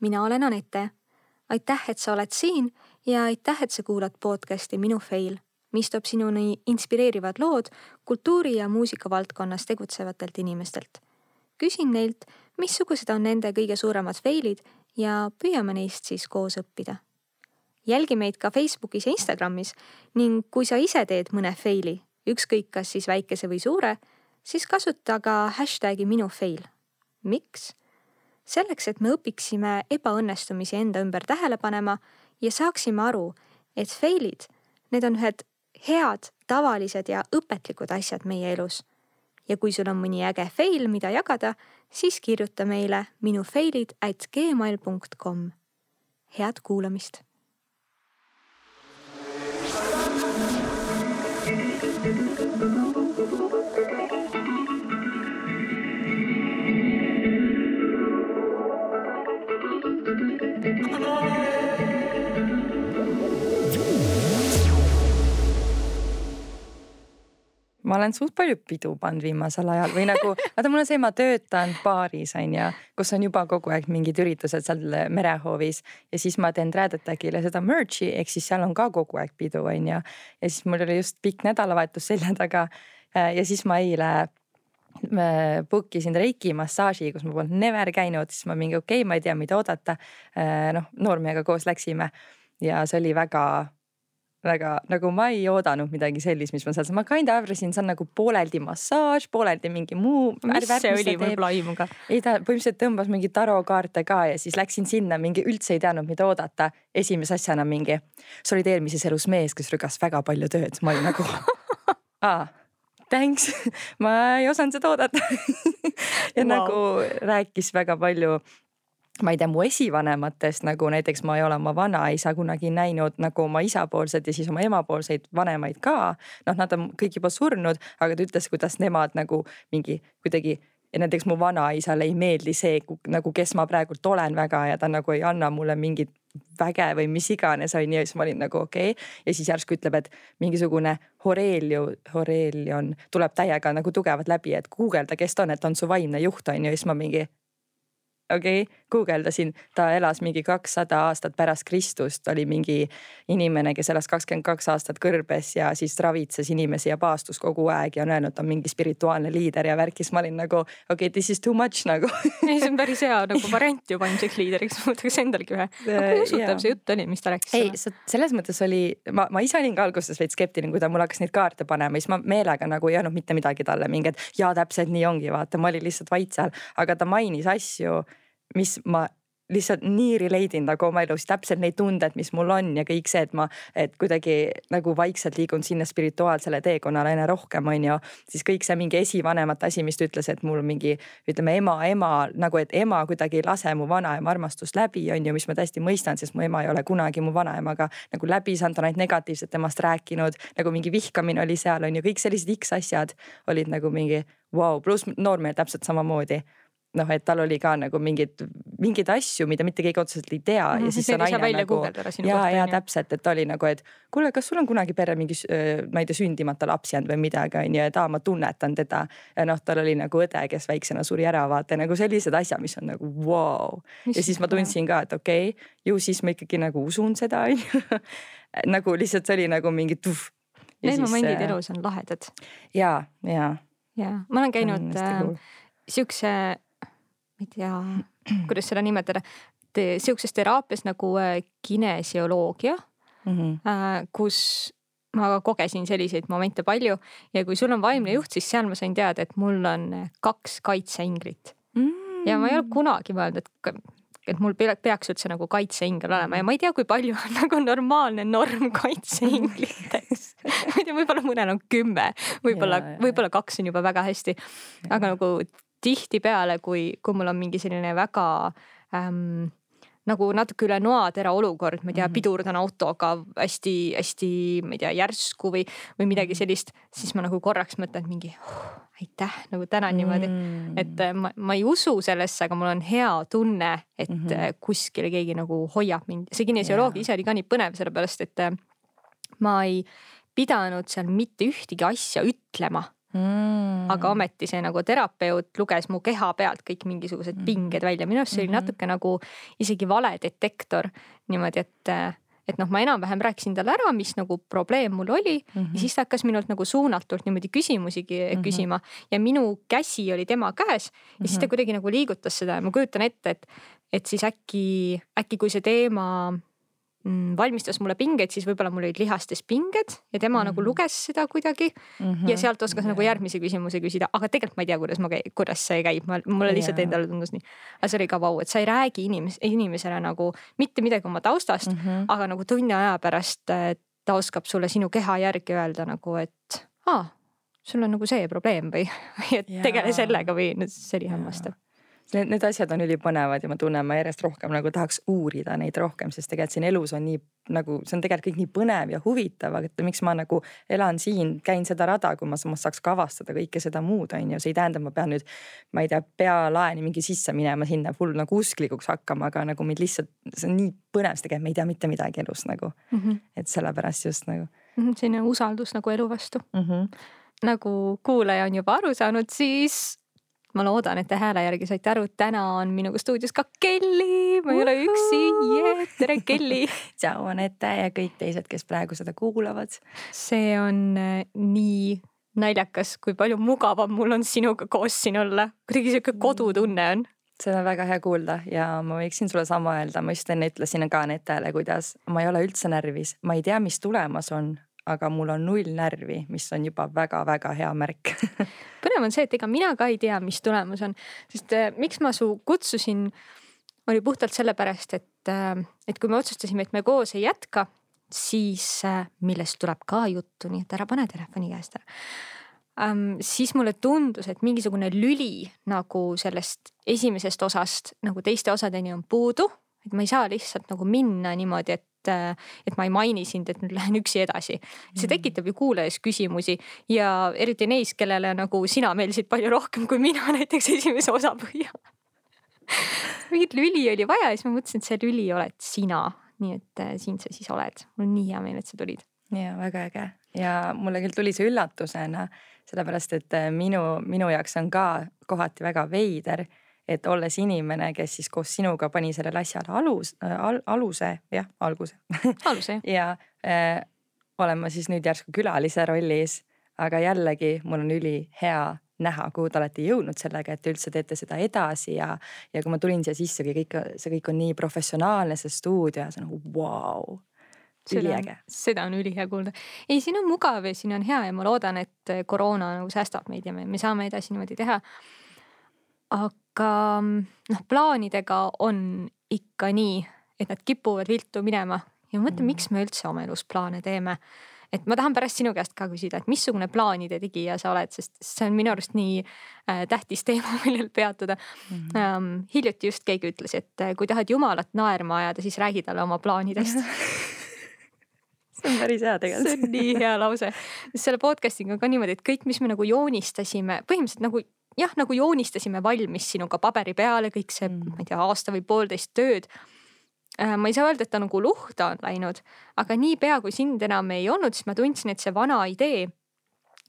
mina olen Anette. aitäh, et sa oled siin ja aitäh, et sa kuulad podcasti Minu fail, mis toob sinuni inspireerivad lood kultuuri ja muusika valdkonnas tegutsevatelt inimestelt. küsin neilt, missugused on nende kõige suuremad fail'id ja püüame neist siis koos õppida. jälgi meid ka Facebookis ja Instagramis ning kui sa ise teed mõne fail'i, ükskõik kas siis väikese või suure, siis kasuta ka hashtag'i minu fail. miks? Selleks, et me õpiksime ebaõnnestumisi enda ümber tähele panema ja saaksime aru, et fail'id, need on ühed head, tavalised ja õpetlikud asjad meie elus. ja kui sul on mõni äge fail, mida jagada, siis kirjuta meile minu fail'id at gmail.com. head kuulamist. Ma olen suht palju pidu pannud viimasel ajal või nagu, vaata mul on see, ma töötan baaris on ju, kus on juba kogu aeg mingid üritused seal merehoovis ja siis ma teen Trad-Attackile seda merch'i ehk siis seal on ka kogu aeg pidu on ju. ja siis mul oli just pikk nädalavahetus selja taga ja siis ma eile book isin Reiki massaaži, kus ma polnud never käinud, siis ma mingi okei okay,, ma ei tea, mida oodata. noh, noormehega koos läksime ja see oli väga väga nagu ma ei oodanud midagi sellist, mis ma seal, ma kind of arvasin, see on nagu pooleldi massaaž, pooleldi mingi muu. mis see oli, mul pole aimu ka. ei, ta põhimõtteliselt tõmbas mingi tarokaarte ka ja siis läksin sinna, mingi üldse ei teadnud, mida oodata. esimese asjana mingi, sa olid eelmises elus mees, kes rügas väga palju tööd, ma olin nagu aa thanks, ma ei osanud seda oodata ja wow. nagu rääkis väga palju ma ei tea, mu esivanematest nagu näiteks ma ei ole oma vanaisa kunagi näinud nagu oma isapoolset ja siis oma emapoolseid vanemaid ka. noh, nad on kõik juba surnud, aga ta ütles, kuidas nemad nagu mingi kuidagi ja näiteks mu vanaisale ei meeldi see nagu, kes ma praegult olen väga ja ta nagu ei anna mulle mingit väge või mis iganes on ju, siis ma olin nagu okei okay.. ja siis järsku ütleb, et mingisugune Horelio, Horelion tuleb täiega nagu tugevalt läbi, et guugelda, kes ta on, et ta on su vaimne juht on ju, siis ma mingi okei okay,, guugeldasin, ta elas mingi kakssada aastat pärast Kristust, oli mingi inimene, kes elas kakskümmend kaks aastat kõrbes ja siis ravitses inimesi ja paastus kogu aeg ja on öelnud, ta on mingi spirituaalne liider ja värkis, ma olin nagu okei okay,, this is too much nagu. Ei, see on päris hea nagu variant juba ilmseks liideriks, ma võtaks endalegi ühe. aga kui usutav see jutt oli, mis ta rääkis? ei, selles mõttes oli, ma, ma ise olin ka alguses veits skeptiline, kui ta mulle hakkas neid kaarte panema, siis ma meelega nagu ei öelnud mitte midagi talle, mingi, et jaa, täpselt nii ongi, vaata, ma olin lihtsalt vait seal, aga ta mainis asju mis ma lihtsalt nii relate in nagu oma elus, täpselt neid tundeid, mis mul on ja kõik see, et ma, et kuidagi nagu vaikselt liigun sinna spirituaalsele teekonnale aina rohkem, on ju. siis kõik see mingi esivanemate asi, mis ta ütles, et mul mingi ütleme ema, ema nagu, et ema kuidagi ei lase mu vanaema armastust läbi, on ju, mis ma täiesti mõistan, sest mu ema ei ole kunagi mu vanaemaga nagu läbi saanud, on ainult negatiivselt temast rääkinud. nagu mingi vihkamine oli seal, on ju, kõik sellised X asjad olid nagu mingi vau wow,, pluss noormehel täpselt samamoodi noh, et tal oli ka nagu mingeid, mingeid asju, mida mitte keegi otseselt ei tea mm -hmm. ja siis see naine nagu. ja, ja täpselt, et oli nagu, et kuule, kas sul on kunagi perre mingi, ma ei tea, sündimata laps jäänud või midagi, on ju, et aa, ma tunnetan teda. ja noh, tal oli nagu õde, kes väiksena suri ära, vaata nagu sellised asjad, mis on nagu vau wow.. ja siis ma tundsin ka, et okei okay,, ju siis ma ikkagi nagu usun seda, on ju. nagu lihtsalt see oli nagu mingi tuh. Need momendid äh, elus on lahedad. ja, ja. ja ma olen käinud äh, cool. siukse ma ei tea, kuidas seda nimetada, sihukeses teraapias nagu äh, kinesioloogia mm, -hmm. kus ma kogesin selliseid momente palju ja kui sul on vaimne juht, siis seal ma sain teada, et mul on kaks kaitseinglit mm. -hmm. ja ma ei ole kunagi mõelnud, et, et mul peaks üldse nagu kaitseingel olema ja ma ei tea, kui palju on nagu normaalne norm kaitseingliteks ma ei tea, võib-olla mõnel on kümme, võib-olla, võib-olla kaks on juba väga hästi, aga nagu tihtipeale, kui, kui mul on mingi selline väga ähm, nagu natuke üle noatera olukord, ma ei tea -hmm. pidurdan autoga hästi-hästi, ma ei tea, järsku või, või midagi mhm. sellist, siis ma nagu korraks mõtlen mingi oh, aitäh, nagu tänan mm niimoodi. et äh, ma, ma ei usu sellesse, aga mul on hea tunne, et mm -hmm. kuskil keegi nagu hoiab mind. see kinesioloogia yeah. ise oli ka nii põnev, sellepärast et äh, ma ei pidanud seal mitte ühtegi asja ütlema mm.. aga ometi see nagu terapeut luges mu keha pealt kõik mingisugused mm. pinged välja, minu arust see oli -hmm. natuke nagu isegi valedetektor niimoodi, et et noh, ma enam-vähem rääkisin talle ära, mis nagu probleem mul oli mm -hmm. ja siis ta hakkas minult nagu suunatult niimoodi küsimusi mm -hmm. küsima ja minu käsi oli tema käes ja mm -hmm. siis ta mhm. kuidagi nagu liigutas seda ja ma kujutan ette, et, et siis äkki, äkki kui see teema valmistas mulle pingeid, siis võib-olla mul olid lihastes pinged ja tema mm -hmm. nagu mhm. luges seda kuidagi mm. -hmm. ja sealt oskas yeah. nagu järgmise küsimuse küsida, aga tegelikult ma ei tea, kuidas ma, kuidas see käib, mulle lihtsalt yeah. endale tundus nii. aga see oli ka vau, et sa ei räägi inimes-, inimesele nagu mitte midagi oma taustast mm, -hmm. aga nagu tunni aja pärast ta oskab sulle sinu keha järgi öelda nagu, et aa, sul on nagu see probleem või, et yeah. tegele sellega või see oli hämmastav Need, need asjad on ülipõnevad ja ma tunnen, ma järjest rohkem nagu tahaks uurida neid rohkem, sest tegelikult siin elus on nii nagu see on tegelikult kõik nii põnev ja huvitav, aga et miks ma nagu elan siin, käin seda rada, kui ma samas saaks ka avastada kõike seda muud, on ju, see ei tähenda, ma pean nüüd, ma ei tea, pealaeni mingi sisse minema sinna full nagu usklikuks hakkama, aga nagu mind lihtsalt, see on nii põnev, sest tegelikult me ei tea mitte midagi elus nagu mm. -hmm. et sellepärast just nagu mm. -hmm, selline usaldus nagu elu vastu mm. -hmm. nagu kuulaja on juba aru saanud, siis ma loodan, et te hääle järgi saite aru, täna on minuga stuudios ka Kelly, ma ei ole üksi. Yeah,, tere Kelly. tšau Anette ja kõik teised, kes praegu seda kuulavad. see on äh, nii naljakas, kui palju mugavam mul on sinuga koos siin olla, kuidagi sihuke kodutunne on. Seda on väga hea kuulda ja ma võiksin sulle sama öelda, ma just enne ütlesin ka Anetele, kuidas ma ei ole üldse närvis, ma ei tea, mis tulemas on, aga mul on null närvi, mis on juba väga-väga hea märk põnev on see, et ega mina ka ei tea, mis tulemus on, sest äh, miks ma su kutsusin, oli puhtalt sellepärast, et, äh, et kui me otsustasime, et me koos ei jätka, siis äh, millest tuleb ka juttu, nii et ära pane telefoni käest ära ähm,. siis mulle tundus, et mingisugune lüli nagu sellest esimesest osast nagu teiste osadeni on puudu, et ma ei saa lihtsalt nagu minna niimoodi, et et, et ma ei maini sind, et nüüd lähen üksi edasi. see mm. tekitab ju kuulajas küsimusi ja eriti neis, kellele nagu sina meeldisid palju rohkem kui mina näiteks esimese osa põhjal mingit lüli oli vaja ja siis ma mõtlesin, et see lüli oled sina, nii et äh, siin sa siis oled. mul on nii hea meel, et sa tulid. ja väga äge ja mulle küll tuli see üllatusena, sellepärast et äh, minu, minu jaoks on ka kohati väga veider et olles inimene, kes siis koos sinuga pani sellele asjale alus äh, al,, aluse, jah, alguse aluse jah ja äh, olen ma siis nüüd järsku külalise rollis, aga jällegi mul on ülihea näha, kuhu te olete jõudnud sellega, et te üldse teete seda edasi ja, ja kui ma tulin siia sisse, kõik, see kõik on nii professionaalne, see stuudio, see on nagu vau wow üliäge. seda on ülihea kuulda. ei, siin on mugav ja siin on hea ja ma loodan, et koroona nagu säästab meid ja me, me saame edasi niimoodi teha. aga aga noh, plaanidega on ikka nii, et nad kipuvad viltu minema ja ma mõtlen, mm. miks me üldse oma elus plaane teeme. et ma tahan pärast sinu käest ka küsida, et missugune plaanide tegija sa oled, sest see on minu arust nii äh, tähtis teema, millel peatuda mm. -hmm. Hiljuti just keegi ütles, et äh, kui tahad jumalat naerma ajada, siis räägi talle oma plaanidest see on päris hea tegelikult. see on nii hea lause, selle podcast'iga on ka niimoodi, et kõik, mis me nagu joonistasime, põhimõtteliselt nagu jah, nagu joonistasime valmis sinuga paberi peale kõik see mm., ma ei tea, aasta või poolteist tööd. Äh, ma ei saa öelda, et ta nagu luhta on läinud, aga niipea kui sind enam ei olnud, siis ma tundsin, et see vana idee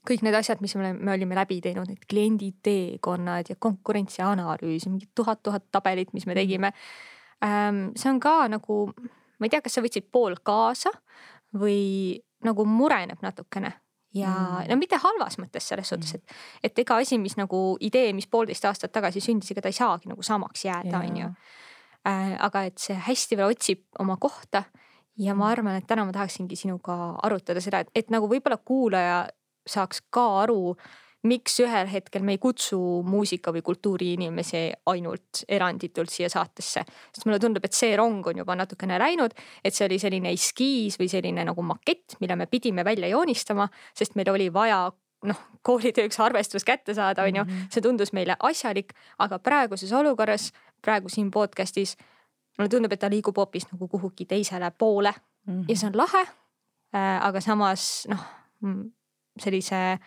kõik need asjad, mis me, me olime läbi teinud, need kliendi teekonnad ja konkurentsianalüüs ja mingid tuhat-tuhat tabelit, mis me mm. tegime. Ähm, see on ka nagu, ma ei tea, kas sa võtsid pool kaasa või nagu mureneb natukene ja mm. no mitte halvas mõttes selles suhtes, mm. et, et ega asi, mis nagu idee, mis poolteist aastat tagasi sündis, ega ta ei saagi nagu samaks jääda, on ju. Äh, aga et see hästi veel otsib oma kohta ja ma mm. arvan, et täna ma tahaksingi sinuga arutada seda, et, et nagu võib-olla kuulaja saaks ka aru miks ühel hetkel me ei kutsu muusika või kultuuriinimesi ainult eranditult siia saatesse. sest mulle tundub, et see rong on juba natukene läinud, et see oli selline eskiis või selline nagu makett, mille me pidime välja joonistama, sest meil oli vaja noh, koolitööks arvestus kätte saada, on ju, mhm. see tundus meile asjalik, aga praeguses olukorras, praegu siin podcast'is mulle tundub, et ta liigub hoopis nagu kuhugi teisele poole mm -hmm. ja see on lahe äh,. aga samas noh, sellise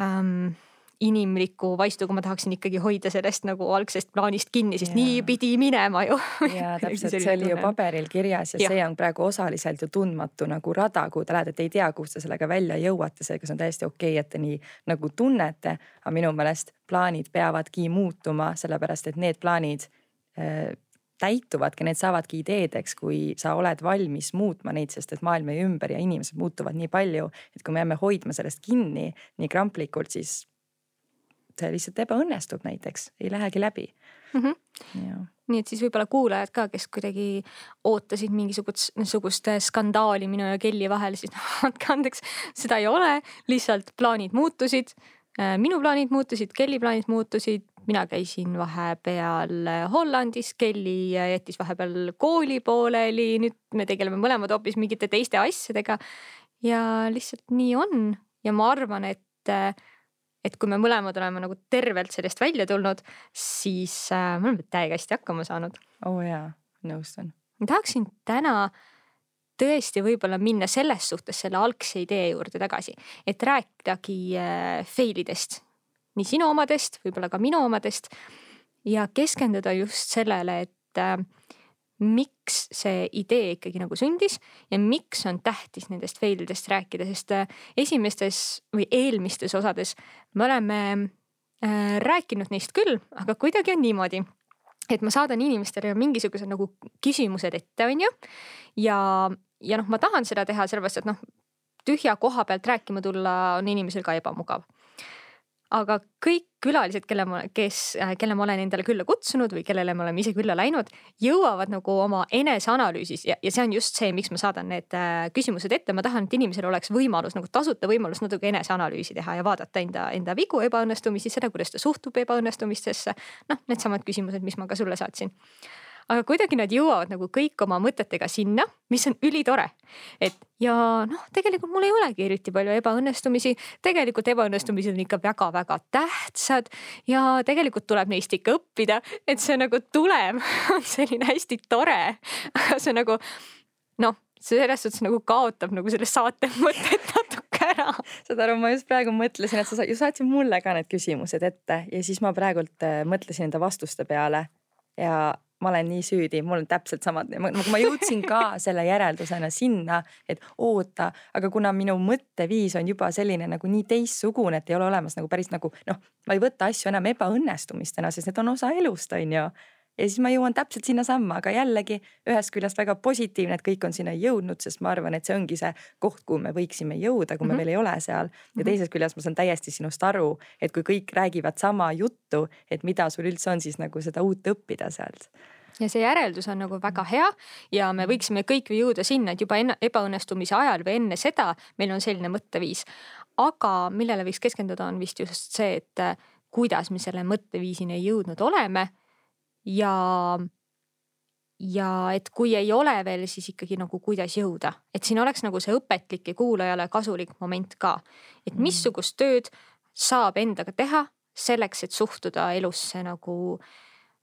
ähm, inimliku vaistuga ma tahaksin ikkagi hoida sellest nagu algsest plaanist kinni, sest ja. nii pidi minema ju. ja täpselt, see oli ju paberil kirjas ja, ja see on praegu osaliselt ju tundmatu nagu rada, kuhu te lähete, et ei tea, kus te sellega välja jõuate, seega see on täiesti okei okay,, et te nii nagu tunnete. aga minu meelest plaanid peavadki muutuma, sellepärast et need plaanid äh, täituvadki, need saavadki ideedeks, kui sa oled valmis muutma neid, sest et maailm meie ümber ja inimesed muutuvad nii palju, et kui me jääme hoidma sellest kinni nii kramplikult, siis see lihtsalt ebaõnnestub näiteks, ei lähegi läbi mm. -hmm. nii et siis võib-olla kuulajad ka, kes kuidagi ootasid mingisugust, niisugust skandaali minu ja Kelly vahel, siis andke andeks, seda ei ole, lihtsalt plaanid muutusid. Äh, minu plaanid muutusid, Kelly plaanid muutusid, mina käisin vahepeal Hollandis, Kelly jättis vahepeal kooli pooleli, nüüd me tegeleme mõlemad hoopis mingite teiste asjadega. ja lihtsalt nii on ja ma arvan, et, et kui me mõlemad oleme nagu tervelt sellest välja tulnud, siis äh, me oleme täiega hästi hakkama saanud. oo oh jaa, nõustun. ma tahaksin täna tõesti võib-olla minna selles suhtes selle algse idee juurde tagasi, et rääkidagi äh, fail idest nii sinu omadest, võib-olla ka minu omadest ja keskenduda just sellele, et äh, miks see idee ikkagi nagu sündis ja miks on tähtis nendest fail idest rääkida, sest äh, esimestes või eelmistes osades me oleme äh, rääkinud neist küll, aga kuidagi on niimoodi, et ma saadan inimestele mingisugused nagu küsimused ette, on ju. ja, ja noh, ma tahan seda teha sellepärast, et noh, tühja koha pealt rääkima tulla on inimesel ka ebamugav aga kõik külalised, kelle ma, kes, äh, kelle ma olen endale külla kutsunud või kellele me oleme ise külla läinud, jõuavad nagu oma eneseanalüüsis ja, ja see on just see, miks ma saadan need äh, küsimused ette, ma tahan, et inimesel oleks võimalus nagu tasuta võimalus natuke eneseanalüüsi teha ja vaadata enda, enda vigu, ebaõnnestumisi, seda, kuidas ta suhtub ebaõnnestumistesse. noh, needsamad küsimused, mis ma ka sulle saatsin aga kuidagi nad jõuavad nagu kõik oma mõtetega sinna, mis on ülitore. et ja noh, tegelikult mul ei olegi eriti palju ebaõnnestumisi, tegelikult ebaõnnestumised on ikka väga-väga tähtsad ja tegelikult tuleb neist ikka õppida, et see nagu tulem on selline hästi tore, aga see nagu noh, see selles suhtes nagu kaotab nagu selle saate mõtet natuke ära. saad aru, ma just praegu mõtlesin, et sa ju saatsid mulle ka need küsimused ette ja siis ma praegult äh, mõtlesin enda vastuste peale ja ma olen nii süüdi, mul on täpselt samad, ma jõudsin ka selle järeldusena sinna, et oota, aga kuna minu mõtteviis on juba selline nagu nii teistsugune, et ei ole olemas nagu päris nagu noh, ma ei võta asju enam ebaõnnestumistena, sest need on osa elust, on ju ja siis ma jõuan täpselt sinnasamma, aga jällegi ühest küljest väga positiivne, et kõik on sinna jõudnud, sest ma arvan, et see ongi see koht, kuhu me võiksime jõuda, kui me mm -hmm. veel ei ole seal. ja mhm. teisest küljest ma saan täiesti sinust aru, et kui kõik räägivad sama juttu, et mida sul üldse on siis nagu seda uut õppida sealt ja see järeldus on nagu väga hea ja me võiksime kõik jõuda sinna, et juba enne ebaõnnestumise ajal või enne seda meil on selline mõtteviis. aga millele võiks keskenduda, on vist just see, et kuidas me selle mõtteviisini jõudnud oleme ja, ja et kui ei ole veel, siis ikkagi nagu kuidas jõuda, et siin oleks nagu see õpetlik ja kuulajale kasulik moment ka. et mm. missugust tööd saab endaga teha selleks, et suhtuda elusse nagu äh,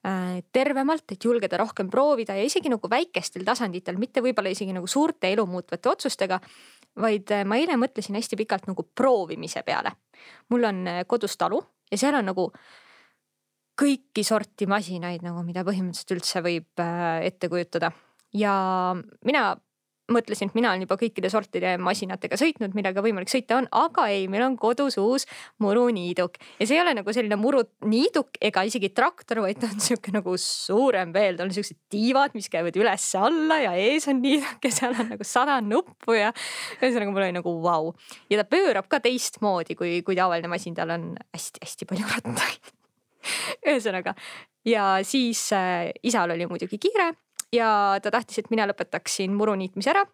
tervemalt, et julgeda rohkem proovida ja isegi nagu väikestel tasanditel, mitte võib-olla isegi nagu suurte elu muutvate otsustega, vaid äh, ma eile mõtlesin hästi pikalt nagu proovimise peale. mul on äh, kodus talu ja seal on nagu äh, kõiki sorti masinaid nagu, mida põhimõtteliselt üldse võib äh, ette kujutada. ja mina mõtlesin, et mina olen juba kõikide sortide masinatega sõitnud, millega võimalik sõita on, aga ei, meil on kodus uus muruniiduk. Ja see ei ole nagu selline muruniiduk ega isegi traktor, vaid ta on sihuke nagu suurem veel, tal on siuksed tiivad, mis käivad üles-alla ja ees on niiduk ja seal on nagu sada nuppu ja ühesõnaga mul oli nagu vau. ja ta pöörab ka teistmoodi kui, kui tavaline masin, tal on hästi-hästi palju rattaid. Ühesõnaga ja siis äh, isal oli muidugi kiire ja ta tahtis, et mina lõpetaksin muru niitmise ära,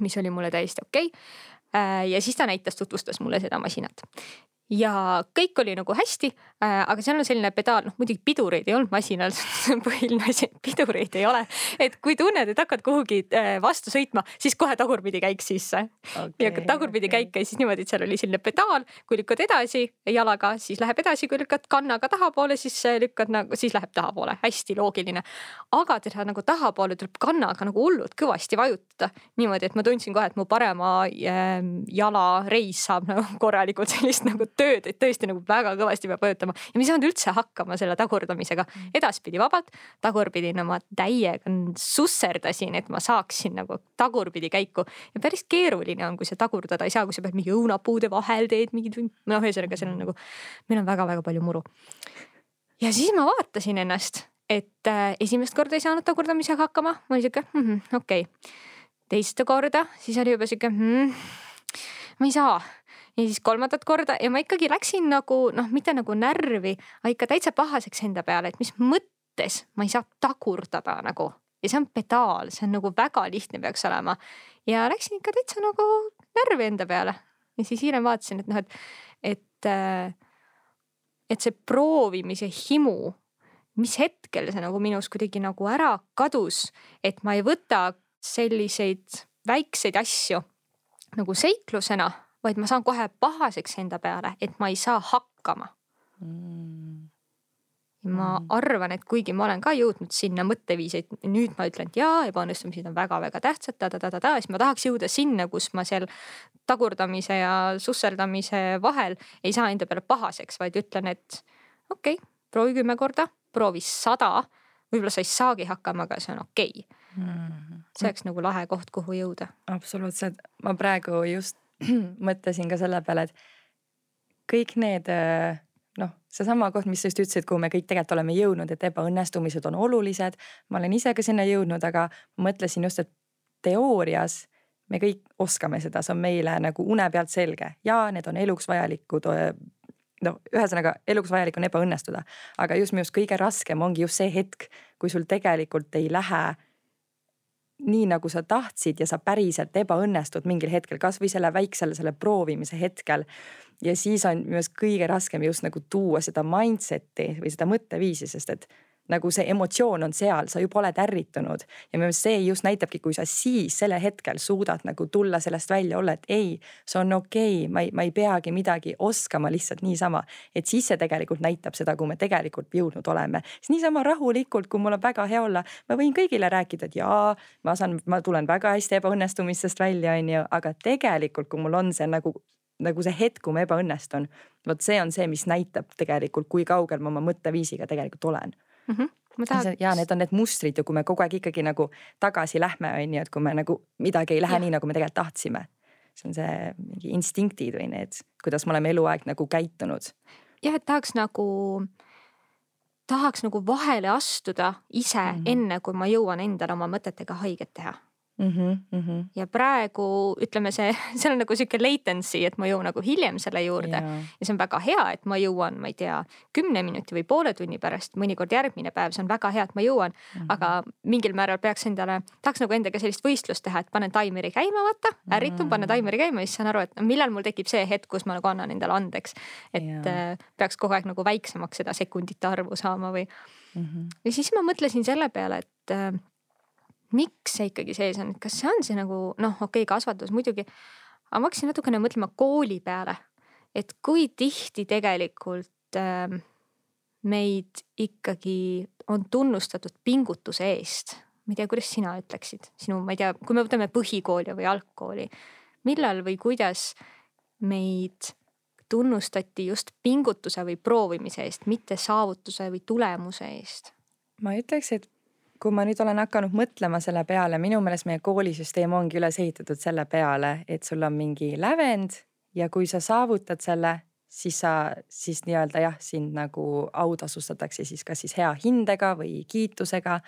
mis oli mulle täiesti okei okay. äh,. ja siis ta näitas, tutvustas mulle seda masinat ja kõik oli nagu hästi äh,, aga seal on selline pedaal, noh muidugi pidureid ei olnud masinal põhiline asi, et pidureid ei ole. et kui tunned, et hakkad kuhugi äh, vastu sõitma, siis kohe tagurpidi käik sisse okay,. ja tagurpidi okay. käik käis siis niimoodi, et seal oli selline pedaal, kui lükkad edasi jalaga, siis läheb edasi, kui lükkad kannaga tahapoole, siis lükkad nagu, siis läheb tahapoole, hästi loogiline. aga teda nagu tahapoole tuleb kannaga nagu hullult kõvasti vajutada niimoodi, et ma tundsin kohe, et mu parema äh, jala reis saab nagu korralikult sellist nagu tööd, et tõesti nagu väga kõvasti peab vajutama ja ma ei saanud üldse hakkama selle tagurdamisega. Mm. edaspidi vabalt, tagurpidi no ma täiega susserdasin, et ma saaksin nagu tagurpidi käiku ja päris keeruline on, kui sa tagurdada ei saa, kui sa pead mingi õunapuude vahel teed mingid, noh, ühesõnaga seal on nagu, meil on väga-väga palju muru. ja siis ma vaatasin ennast, et äh, esimest korda ei saanud tagurdamisega hakkama, ma olin sihuke mm -hmm, okei okay. teist korda, siis oli juba sihuke mm, ma ei saa ja siis kolmandat korda ja ma ikkagi läksin nagu noh, mitte nagu närvi, aga ikka täitsa pahaseks enda peale, et mis mõttes ma ei saa tagurdada nagu ja see on pedaal, see on nagu väga lihtne peaks olema. ja läksin ikka täitsa nagu närvi enda peale ja siis hiljem vaatasin, et noh, et, et, äh, et see proovimise himu, mis hetkel see nagu minus kuidagi nagu ära kadus, et ma ei võta selliseid väikseid asju nagu seiklusena, vaid ma saan kohe pahaseks enda peale, et ma ei saa hakkama mm ma arvan, et kuigi ma olen ka jõudnud sinna mõtteviisi, et nüüd ma ütlen, et jaa, ebaõnnestumised on väga-väga tähtsad ta,, ta-ta-ta-ta, siis ma tahaks jõuda sinna, kus ma seal tagurdamise ja susserdamise vahel ei saa enda peale pahaseks, vaid ütlen, et okei okay,, proovi kümme korda, proovi sada. võib-olla sa ei saagi hakkama, aga see on okei okay. mm. -hmm. see oleks nagu lahe koht, kuhu jõuda. absoluutselt, ma praegu just mõtlesin ka selle peale, et kõik need äh noh, seesama koht, mis sa just ütlesid, kuhu me kõik tegelikult oleme jõudnud, et ebaõnnestumised on olulised. ma olen ise ka sinna jõudnud, aga mõtlesin just, et teoorias me kõik oskame seda, see on meile nagu une pealt selge ja need on eluks vajalikud. no ühesõnaga eluks vajalik on ebaõnnestuda, aga just minu arust kõige raskem ongi just see hetk, kui sul tegelikult ei lähe nii nagu sa tahtsid ja sa päriselt ebaõnnestud mingil hetkel, kasvõi selle väiksele selle proovimise hetkel. Ja siis on minu arust kõige raskem just nagu tuua seda mindset'i või seda mõtteviisi, sest et nagu see emotsioon on seal, sa juba oled ärritunud ja minu meelest see just näitabki, kui sa siis sellel hetkel suudad nagu tulla sellest välja, olla, et ei, see on okei okay,, ma ei, ma ei peagi midagi oskama lihtsalt niisama. et siis see tegelikult näitab seda, kuhu me tegelikult jõudnud oleme. siis niisama rahulikult, kui mul on väga hea olla, ma võin kõigile rääkida, et jaa, ma saan, ma tulen väga hästi ebaõnnestumistest välja, on ju, aga tegelikult, kui mul on see nagu nagu see hetk, kui ma ebaõnnestun, vot see on see, mis näitab tegelikult, kui kaugel ma oma mõtteviisiga tegelikult olen mm. -hmm tahaks... ja need on need mustrid ju, kui me kogu aeg ikkagi nagu tagasi lähme, on ju, et kui me nagu midagi ei lähe ja. nii, nagu me tegelikult tahtsime. see on see mingi instinktid või need, kuidas me oleme eluaeg nagu käitunud. jah, et tahaks nagu, tahaks nagu vahele astuda ise mm -hmm. enne, kui ma jõuan endale oma mõtetega haiget teha Mm -hmm, mm -hmm. ja praegu ütleme, see, seal on nagu sihuke latency, et ma jõuan nagu hiljem selle juurde yeah. ja see on väga hea, et ma jõuan, ma ei tea, kümne minuti või poole tunni pärast, mõnikord järgmine päev, see on väga hea, et ma jõuan mm. -hmm. aga mingil määral peaks endale, tahaks nagu endaga sellist võistlust teha, et panen taimeri käima, vaata, ärritun mm, -hmm. panen taimeri käima ja siis saan aru, et millal mul tekib see hetk, kus ma nagu annan endale andeks. et yeah. peaks kogu aeg nagu väiksemaks seda sekundite arvu saama või mm. -hmm. ja siis ma mõtlesin selle peale, et äh, miks see ikkagi sees on, kas see on see nagu noh, okei okay,, kasvatus muidugi, aga ma hakkasin natukene mõtlema kooli peale, et kui tihti tegelikult äh, meid ikkagi on tunnustatud pingutuse eest. ma ei tea, kuidas sina ütleksid, sinu, ma ei tea, kui me võtame põhikooli või algkooli, millal või kuidas meid tunnustati just pingutuse või proovimise eest, mitte saavutuse või tulemuse eest? ma ütleks, et kui ma nüüd olen hakanud mõtlema selle peale, minu meelest meie koolisüsteem ongi üles ehitatud selle peale, et sul on mingi lävend ja kui sa saavutad selle, siis sa siis nii-öelda jah, sind nagu autasustatakse siis kas siis hea hindega või kiitusega.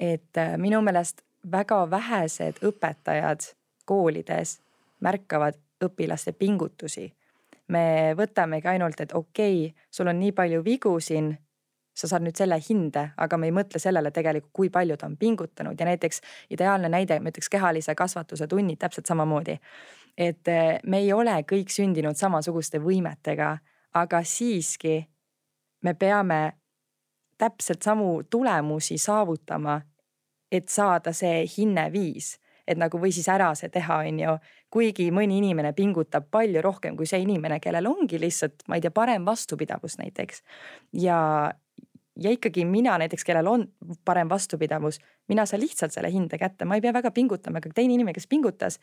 et äh, minu meelest väga vähesed õpetajad koolides märkavad õpilaste pingutusi. me võtamegi ainult, et okei okay,, sul on nii palju vigu siin sa saad nüüd selle hinde, aga me ei mõtle sellele tegelikult, kui palju ta on pingutanud ja näiteks ideaalne näide, ma ütleks kehalise kasvatuse tunnid täpselt samamoodi. et eh, me ei ole kõik sündinud samasuguste võimetega, aga siiski me peame täpselt samu tulemusi saavutama, et saada see hinne viis et nagu või siis ära see teha, on ju. kuigi mõni inimene pingutab palju rohkem kui see inimene, kellel ongi lihtsalt, ma ei tea, parem vastupidavus näiteks. ja, ja ikkagi mina näiteks, kellel on parem vastupidavus, mina saan lihtsalt selle hinde kätte, ma ei pea väga pingutama, aga teine inimene, kes pingutas,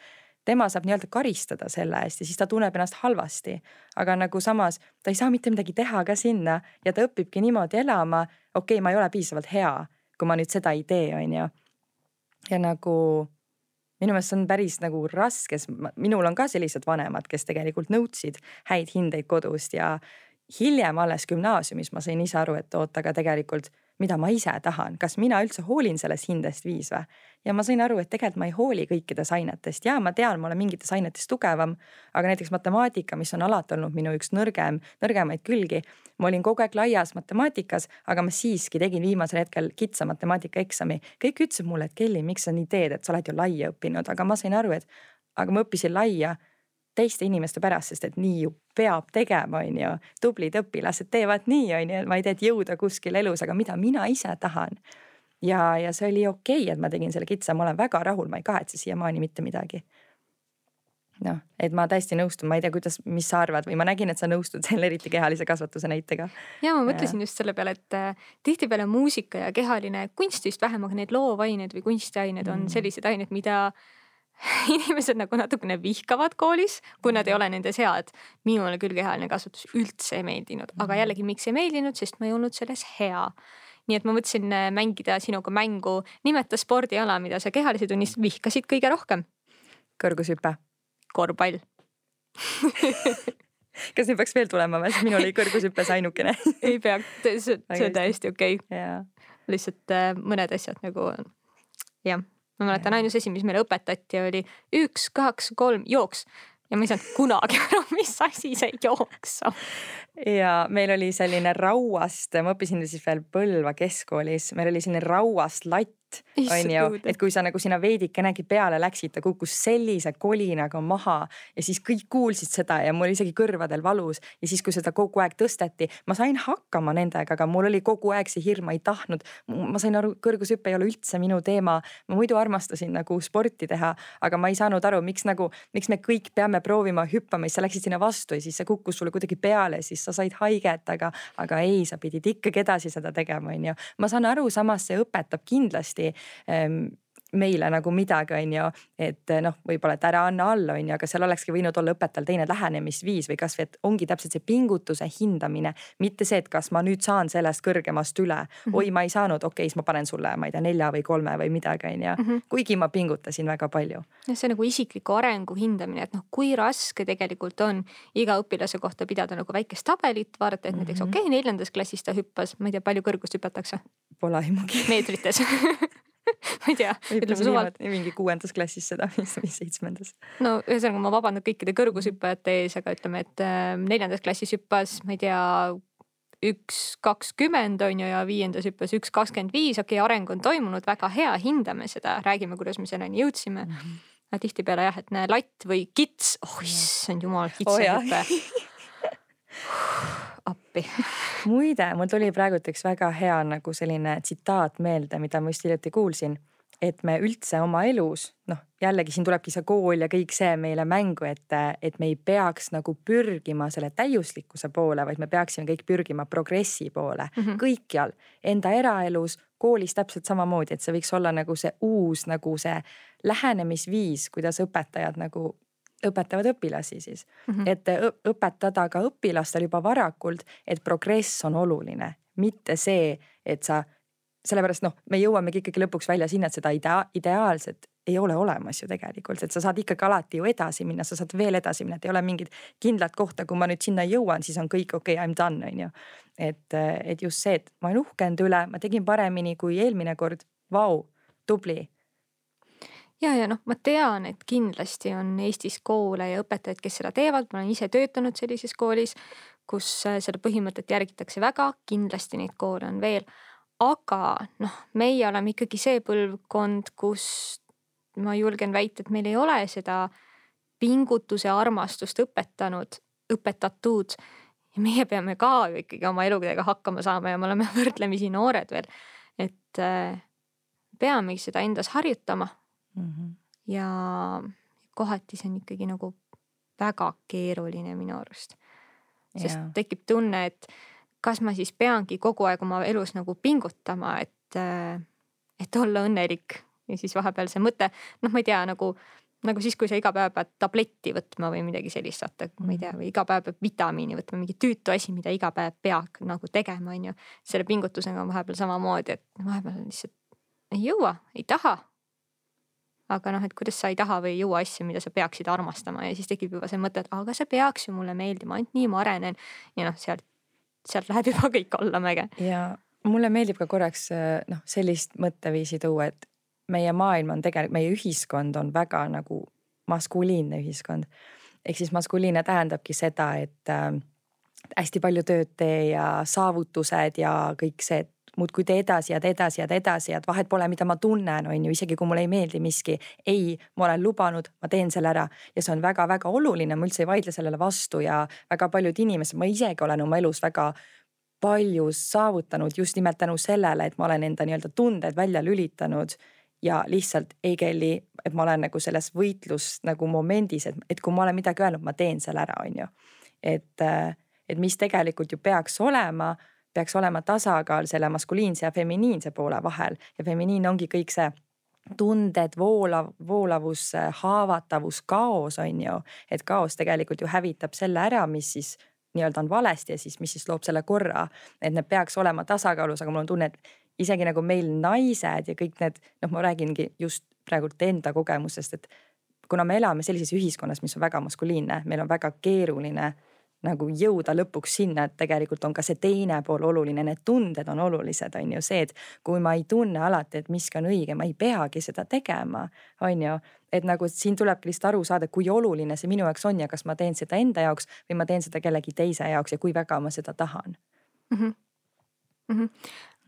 tema saab nii-öelda karistada selle eest ja siis ta tunneb ennast halvasti. aga nagu samas ta ei saa mitte midagi teha ka sinna ja ta õpibki niimoodi elama. okei okay,, ma ei ole piisavalt hea, kui ma nüüd seda ei tee, on ju. ja nagu minu meelest see on päris nagu raske, sest minul on ka sellised vanemad, kes tegelikult nõudsid häid hindeid kodust ja hiljem alles gümnaasiumis ma sain ise aru, et oot, aga tegelikult mida ma ise tahan, kas mina üldse hoolin sellest hindest viis või. ja ma sain aru, et tegelikult ma ei hooli kõikides ainetest ja ma tean, ma olen mingites ainetes tugevam. aga näiteks matemaatika, mis on alati olnud minu üks nõrgem, nõrgemaid külgi. ma olin kogu aeg laias matemaatikas, aga ma siiski tegin viimasel hetkel kitsa matemaatikaeksami. kõik ütlesid mulle, et Kelly, miks sa nii teed, et sa oled ju laia õppinud, aga ma sain aru, et aga ma õppisin laia teiste inimeste pärast, sest et nii ju peab tegema, on ju. tublid õpilased teevad nii, on ju, vaid et jõuda kuskile elus, aga mida mina ise tahan. ja, ja see oli okei okay,, et ma tegin selle kitsa, ma olen väga rahul, ma ei kahetse siiamaani mitte midagi noh, et ma täiesti nõustun, ma ei tea, kuidas, mis sa arvad või ma nägin, et sa nõustud selle eriti kehalise kasvatuse näitega. ja ma mõtlesin ja. just selle peale, et äh, tihtipeale muusika ja kehaline kunst vist vähem, aga need loovained või kunstiained on mm. sellised ained, mida inimesed nagu natukene vihkavad koolis, kui nad ei ole nendes head. minule küll kehaline kasvatus üldse ei meeldinud, aga mhm. jällegi, miks ei meeldinud, sest ma ei olnud selles hea. nii et ma mõtlesin äh, mängida sinuga mängu, nimeta spordiala, mida sa kehalise tunnis vihkasid kõige rohkem. kõrgushüpe. korvpall kas nüüd peaks veel tulema või, sest minul oli kõrgushüppes ainukene ei pea, see on täiesti okei okay.. lihtsalt äh, mõned asjad nagu jah ma mäletan, ainus asi, mis meile õpetati, oli üks, kaks, kolm, jooks ja ma ei saanud kunagi aru, mis asi see jooks on. ja meil oli selline rauast, ma õppisin siis veel Põlva keskkoolis, meil oli selline rauast latt on ju, et kui sa nagu sinna veidikenegi peale läksid, ta kukkus sellise kolinaga maha ja siis kõik kuulsid seda ja mul isegi kõrvadel valus. ja siis, kui seda kogu aeg tõsteti, ma sain hakkama nendega, aga mul oli kogu aeg see hirm, ma ei tahtnud. ma sain aru, kõrgushüpe ei ole üldse minu teema. ma muidu armastasin nagu sporti teha, aga ma ei saanud aru, miks nagu, miks me kõik peame proovima hüppama, siis sa läksid sinna vastu ja siis see kukkus sulle kuidagi peale, siis sa said haiget, aga, aga ei, sa pidid ikkagi edasi seda tegema, on ju. ma saan aru, samas see õpetab kindlasti viktig. Um, ehm, meile nagu midagi, on ju, et noh, võib-olla, et ära anna alla, on ju, aga seal olekski võinud olla õpetajal teine lähenemisviis või kasvõi, et ongi täpselt see pingutuse hindamine, mitte see, et kas ma nüüd saan sellest kõrgemast üle mm. -hmm. oi, ma ei saanud, okei okay,, siis ma panen sulle, ma ei tea, nelja või kolme või midagi, on ju. Mhm. kuigi ma pingutasin väga palju. see nagu isikliku arengu hindamine, et noh, kui raske tegelikult on iga õpilase kohta pidada nagu väikest tabelit, vaadata, et näiteks mm -hmm. okei okay,, neljandas klassis ta hüppas, ma ei tea, palju kõrgust hüpatakse? Pole aimugi. meetrites ma ei tea, ütleme suvalt. mingi kuuendas klassis seda, või seitsmendas. no ühesõnaga ma vabandan kõikide kõrgushüppajate ees, aga ütleme, et äh, neljandas klassis hüppas, ma ei tea, üks kakskümmend on ju ja viiendas hüppas üks kakskümmend viis, okei okay,, areng on toimunud, väga hea, hindame seda, räägime, kuidas me selleni jõudsime mm. -hmm. aga tihtipeale jah, et näe latt või kits, oh issand jumal, kitsehüpe oh, appi muide, mul tuli praegu üks väga hea nagu selline tsitaat meelde, mida ma just hiljuti kuulsin. et me üldse oma elus, noh jällegi siin tulebki see kool ja kõik see meile mängu, et, et me ei peaks nagu pürgima selle täiuslikkuse poole, vaid me peaksime kõik pürgima progressi poole mm -hmm. kõikjal enda eraelus, koolis täpselt samamoodi, et see võiks olla nagu see uus nagu see lähenemisviis, kuidas õpetajad nagu õpetavad õpilasi siis mm, -hmm. et õpetada ka õpilastel juba varakult, et progress on oluline, mitte see, et sa, sellepärast noh, me jõuamegi ikkagi lõpuks välja sinna, et seda idea, ideaalset ei ole olemas ju tegelikult, et sa saad ikkagi alati ju edasi minna, sa saad veel edasi minna, et ei ole mingit kindlat kohta, kui ma nüüd sinna jõuan, siis on kõik okei okay,, I m done on ju. et, et just see, et ma olen uhke enda üle, ma tegin paremini kui eelmine kord, vau, tubli ja, ja noh, ma tean, et kindlasti on Eestis koole ja õpetajaid, kes seda teevad, ma olen ise töötanud sellises koolis, kus äh, seda põhimõtet järgitakse väga, kindlasti neid koole on veel. aga noh, meie oleme ikkagi see põlvkond, kus ma julgen väita, et meil ei ole seda pingutuse armastust õpetanud, õpetatud. ja meie peame ka ju ikkagi oma eludega hakkama saama ja me oleme võrdlemisi noored veel. et äh, peamegi seda endas harjutama mm. -hmm. ja kohati see on ikkagi nagu väga keeruline minu arust. sest yeah. tekib tunne, et kas ma siis peangi kogu aeg oma elus nagu pingutama, et, et olla õnnelik ja siis vahepeal see mõte, noh, ma ei tea, nagu nagu siis, kui sa iga päev pead tabletti võtma või midagi sellist, vaata, ma ei tea, või iga päev peab vitamiini võtma, mingi tüütu asi, mida iga päev peab nagu tegema, on ju. selle pingutusega on vahepeal samamoodi, et vahepeal lihtsalt ei jõua, ei taha. Aga noh, et kuidas sa ei taha või ei jõua asju, mida sa peaksid armastama ja siis tekib juba see mõte, et aga see peaks ju mulle meeldima, ainult nii ma arenen. ja noh, sealt, sealt läheb juba kõik allamäge. ja mulle meeldib ka korraks noh, sellist mõtteviisi tuua, et meie maailm on tegelikult, meie ühiskond on väga nagu maskuliinne ühiskond. ehk siis maskuliinne tähendabki seda, et äh, hästi palju tööd tee ja saavutused ja kõik see, et muudkui tee edasi tee edasi tee edasi, et vahet pole, mida ma tunnen, on ju, isegi kui mulle ei meeldi miski. ei, ma olen lubanud, ma teen selle ära ja see on väga-väga oluline, ma üldse ei vaidle sellele vastu ja väga paljud inimesed, ma isegi olen oma elus väga palju saavutanud just nimelt tänu sellele, et ma olen enda nii-öelda tunded välja lülitanud ja lihtsalt ei kelli, et ma olen nagu selles võitlus nagu momendis, et, et kui ma olen midagi öelnud, ma teen selle ära, on ju. et, et mis tegelikult ju peaks olema, peaks olema tasakaal selle maskuliinse ja feminiinse poole vahel. Ja feminiin ongi kõik see tunded, voolav, voolavus, haavatavus, kaos on ju, et kaos tegelikult ju hävitab selle ära, mis siis nii-öelda on valesti ja siis, mis siis loob selle korra, et need peaks olema tasakaalus, aga mul on tunne, et isegi nagu meil naised ja kõik need, noh, ma räägingi just praegult enda kogemusest, et kuna me elame sellises ühiskonnas, mis on väga maskuliinne, meil on väga keeruline nagu jõuda lõpuks sinna, et tegelikult on ka see teine pool oluline, need tunded on olulised, on ju see, et kui ma ei tunne alati, et miski on õige, ma ei peagi seda tegema, on ju. et nagu siin tulebki lihtsalt aru saada, kui oluline see minu jaoks on ja kas ma teen seda enda jaoks või ma teen seda kellegi teise jaoks ja kui väga ma seda tahan mm. -hmm. Mm -hmm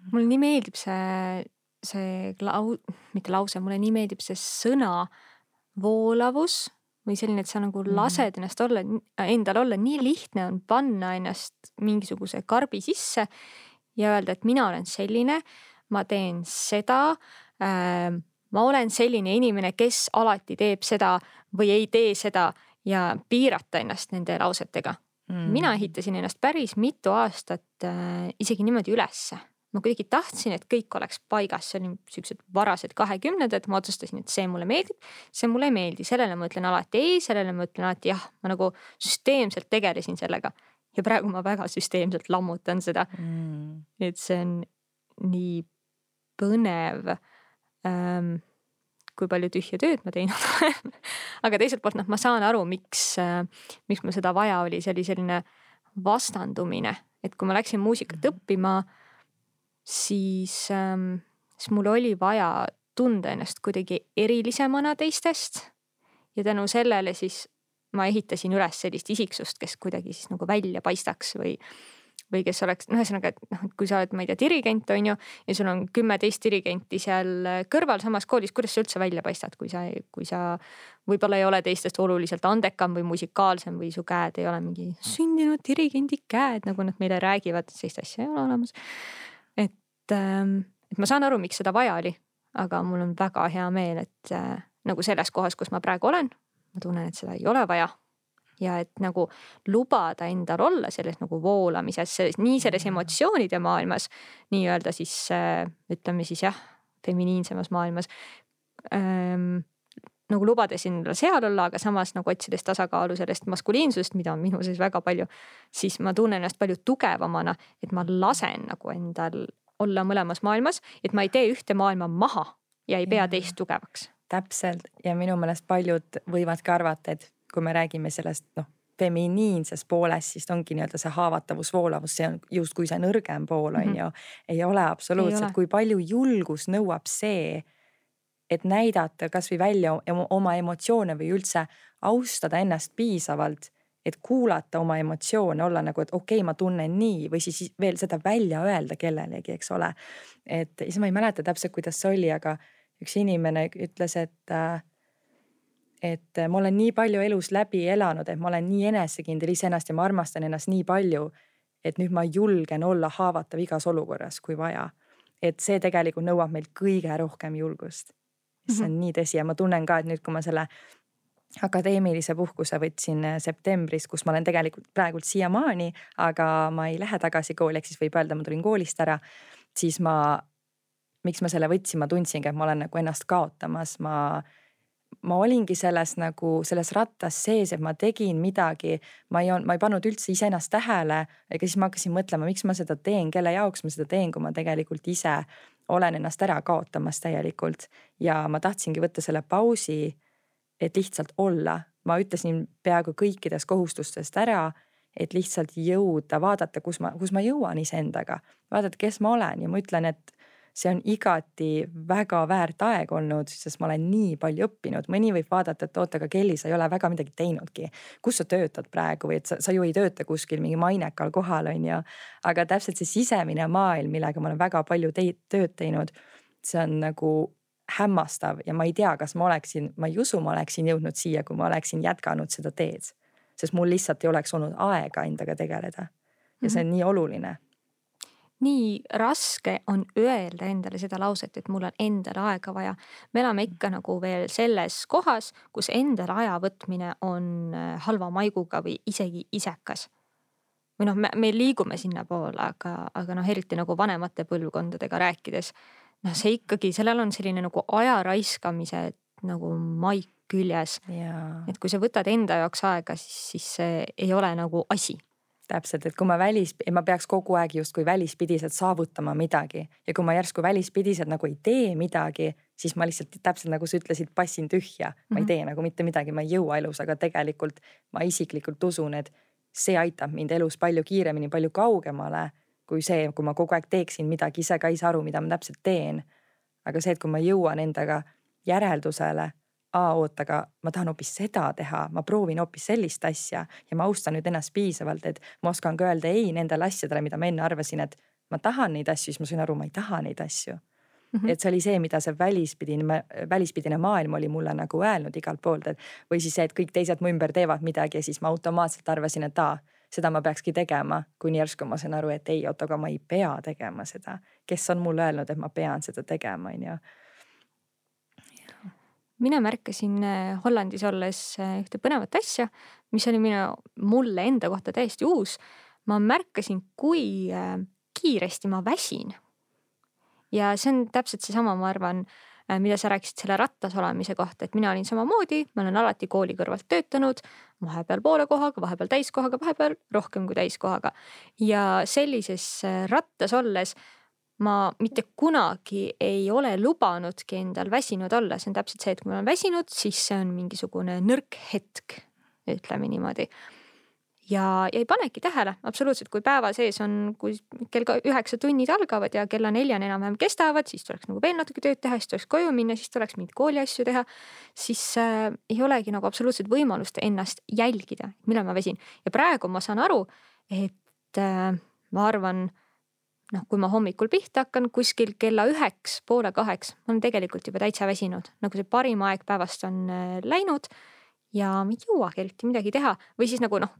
mulle nii meeldib see, see lau-, mitte lause, mulle nii meeldib see sõna voolavus või selline, et sa nagu mhm. lased ennast olla, endal olla, nii lihtne on panna ennast mingisuguse karbi sisse ja öelda, et mina olen selline, ma teen seda äh,. ma olen selline inimene, kes alati teeb seda või ei tee seda ja piirata ennast nende lausetega mm.. mina ehitasin ennast päris mitu aastat äh, isegi niimoodi ülesse ma kuidagi tahtsin, et kõik oleks paigas, see oli siuksed varased kahekümnendad, ma otsustasin, et see mulle meeldib, see mulle ei meeldi, sellele ma ütlen alati ei, sellele ma ütlen alati jah, ma nagu süsteemselt tegelesin sellega. ja praegu ma väga süsteemselt lammutan seda mm.. et see on nii põnev ähm,. kui palju tühja tööd ma teinud olen aga teiselt poolt noh, ma saan aru, miks äh,, miks mul seda vaja oli, see oli selline vastandumine, et kui ma läksin muusikat mm. õppima siis ähm,, siis mul oli vaja tunda ennast kuidagi erilisemana teistest. ja tänu sellele siis ma ehitasin üles sellist isiksust, kes kuidagi siis nagu välja paistaks või, või kes oleks, noh, ühesõnaga, et noh, et kui sa oled, ma ei tea, dirigent on ju ja sul on kümme-teist dirigenti seal kõrval samas koolis, kuidas sa üldse välja paistad, kui sa, kui sa võib-olla ei ole teistest oluliselt andekam või musikaalsem või su käed ei ole mingi sündinud dirigendi käed, nagu nad meile räägivad, sellist asja ei ole olemas et, ähm, et ma saan aru, miks seda vaja oli, aga mul on väga hea meel, et äh, nagu selles kohas, kus ma praegu olen, ma tunnen, et seda ei ole vaja. ja et nagu lubada endal olla selles nagu voolamises, nii selles mm. emotsioonide maailmas, nii-öelda siis äh, ütleme siis jah, feminiinsemas maailmas ähm, nagu lubades endale seal olla, aga samas nagu otsides tasakaalu sellest maskuliinsusest, mida on minu sees väga palju, siis ma tunnen ennast palju tugevamana, et ma lasen nagu endal olla mõlemas maailmas, et ma ei tee ühte maailma maha ja ei pea teist tugevaks. täpselt ja minu meelest paljud võivadki arvata, et kui me räägime sellest noh, feminiinses pooles, siis ongi nii-öelda see haavatavus, voolavus, see on justkui see nõrgem pool on mm -hmm. ju. ei ole absoluutselt, kui palju julgus nõuab see, et näidata kasvõi välja oma emotsioone või üldse austada ennast piisavalt et kuulata oma emotsioone, olla nagu, et okei okay,, ma tunnen nii või siis veel seda välja öelda kellelegi, eks ole. et siis ma ei mäleta täpselt, kuidas see oli, aga üks inimene ütles, et et ma olen nii palju elus läbi elanud, et ma olen nii enesekindel iseennast ja ma armastan ennast nii palju, et nüüd ma julgen olla haavatav igas olukorras, kui vaja. et see tegelikult nõuab meilt kõige rohkem julgust. see on mm -hmm. nii tõsi ja ma tunnen ka, et nüüd, kui ma selle akadeemilise puhkuse võtsin äh, septembris, kus ma olen tegelikult praegult siiamaani, aga ma ei lähe tagasi kooli, ehk siis võib öelda, ma tulin koolist ära. siis ma, miks ma selle võtsin, ma tundsingi, et ma olen nagu ennast kaotamas, ma, ma olingi selles nagu selles rattas sees, et ma tegin midagi, ma ei olnud, ma ei pannud üldse iseennast tähele, ega siis ma hakkasin mõtlema, miks ma seda teen, kelle jaoks ma seda teen, kui ma tegelikult ise olen ennast ära kaotamas täielikult. Ja ma tahtsingi võtta selle pausi, et lihtsalt olla. ma ütlesin peaaegu kõikidest kohustustest ära, et lihtsalt jõuda, vaadata, kus ma, kus ma jõuan iseendaga, vaadata, kes ma olen ja ma ütlen, et see on igati väga väärt aeg olnud, sest ma olen nii palju õppinud, mõni võib vaadata, et oota, aga Kelly, sa ei ole väga midagi teinudki. kus sa töötad praegu või et sa, sa ju ei tööta kuskil mingi mainekal kohal, on ju. aga täpselt see sisemine maailm, millega ma olen väga palju teid, tööd teinud, see on nagu hämmastav ja ma ei tea, kas ma oleksin, ma ei usu, ma oleksin jõudnud siia, kui ma oleksin jätkanud seda teed. sest mul lihtsalt ei oleks olnud aega endaga tegeleda. ja see on mhm. nii oluline nii raske on öelda endale seda lauset, et mul on endale aega vaja. me elame ikka nagu veel selles kohas, kus endale aja võtmine on äh, halva maiguga või isegi isekas. või noh, me, me liigume sinnapoole, aga, aga noh, eriti nagu vanemate põlvkondadega rääkides. Noh, see ikkagi, sellel on selline nagu aja raiskamise nagu maik küljes. et kui sa võtad enda jaoks aega, siis, siis see ei ole nagu asi täpselt, et kui ma välis, ma peaks kogu aeg justkui välispidiselt saavutama midagi ja kui ma järsku välispidiselt nagu ei tee midagi, siis ma lihtsalt täpselt nagu sa ütlesid, passin tühja, ma ei mhm. tee nagu mitte midagi, ma ei jõua elus, aga tegelikult ma isiklikult usun, et see aitab mind elus palju kiiremini, palju kaugemale kui see, kui ma kogu aeg teeksin midagi, ise ka ei saa aru, mida ma täpselt teen. aga see, et kui ma jõuan endaga järeldusele aa, oota, aga ma tahan hoopis seda teha, ma proovin hoopis sellist asja ja ma austan nüüd ennast piisavalt, et ma oskan ka öelda ei nendele asjadele, mida ma enne arvasin, et ma tahan neid asju, siis ma sain aru, ma ei taha neid asju mm. -hmm. et see oli see, mida see välispidine, välispidine maailm oli mulle nagu öelnud igalt poolt, et või siis see, et kõik teised mu ümber teevad midagi ja siis ma automaatselt arvasin, et aa, seda ma peakski tegema, kuni järsku ma sain aru, et ei, oota, aga ma ei pea tegema seda. kes on mulle öelnud, et ma pean seda tegema, on ju mina märkasin äh, Hollandis olles äh, ühte põnevat asja, mis oli minu, mulle enda kohta täiesti uus. ma märkasin, kui äh, kiiresti ma väsin. ja see on täpselt seesama, ma arvan, mida sa rääkisid selle rattas olemise kohta, et mina olin samamoodi, ma olen alati kooli kõrvalt töötanud, vahepeal poole kohaga, vahepeal täiskohaga, vahepeal rohkem kui täiskohaga. ja sellises rattas olles ma mitte kunagi ei ole lubanudki endal väsinud olla, see on täpselt see, et kui ma olen väsinud, siis see on mingisugune nõrk hetk, ütleme niimoodi. Ja, ja ei panegi tähele absoluutselt, kui päeva sees on, kui kell üheksa tunnid algavad ja kella neljani enam-vähem kestavad, siis tuleks nagu veel natuke tööd teha, siis tuleks koju minna, siis tuleks mingeid kooliasju teha. siis äh, ei olegi nagu absoluutselt võimalust ennast jälgida, millal ma väsin ja praegu ma saan aru, et äh, ma arvan noh, kui ma hommikul pihta hakkan kuskil kella üheks, poole kaheks, ma olen tegelikult juba täitsa väsinud, nagu see parim aeg päevast on äh, läinud ja ma ei jõuagi eriti midagi teha või siis nagu noh,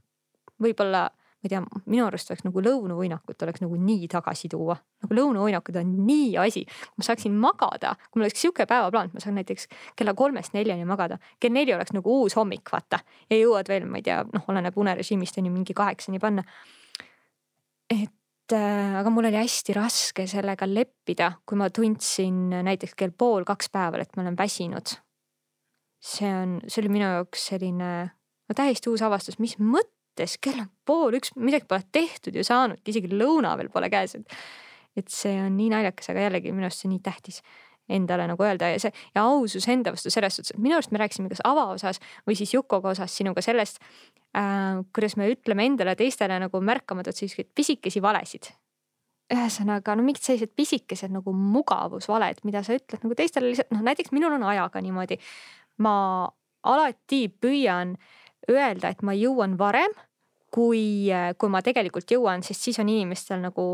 võib-olla ma ei tea, minu arust oleks nagu lõunauinakut oleks nagu nii tagasi tuua, nagu lõunauinakud on nii asi. ma saaksin magada, kui mul oleks sihuke päevaplaan, et ma saan näiteks kella kolmest neljani magada, kell neli oleks nagu uus hommik, vaata. ja jõuad veel, ma ei tea, noh, oleneb unerežiimist on ju mingi kaheksani panna. et äh, aga mul oli hästi raske sellega leppida, kui ma tundsin näiteks kell pool kaks päeval, et ma olen väsinud. see on, see oli minu jaoks selline no, täiesti uus avastus, mis mõttes, kell on pool üks, midagi pole tehtud ju saanud, isegi lõuna veel pole käes, et. et see on nii naljakas, aga jällegi minu arust see nii tähtis endale nagu öelda ja see ja ausus enda vastu selles suhtes, et minu arust me rääkisime kas avaosas või siis Jukoga osas sinuga sellest äh,, kuidas me ütleme endale teistele nagu märkamatult selliseid pisikesi valesid. ühesõnaga no mingid sellised pisikesed nagu mugavusvaled, mida sa ütled nagu teistele lihtsalt noh, näiteks minul on ajaga niimoodi. ma alati püüan öelda, et ma jõuan varem kui, kui ma tegelikult jõuan, sest siis on inimestel nagu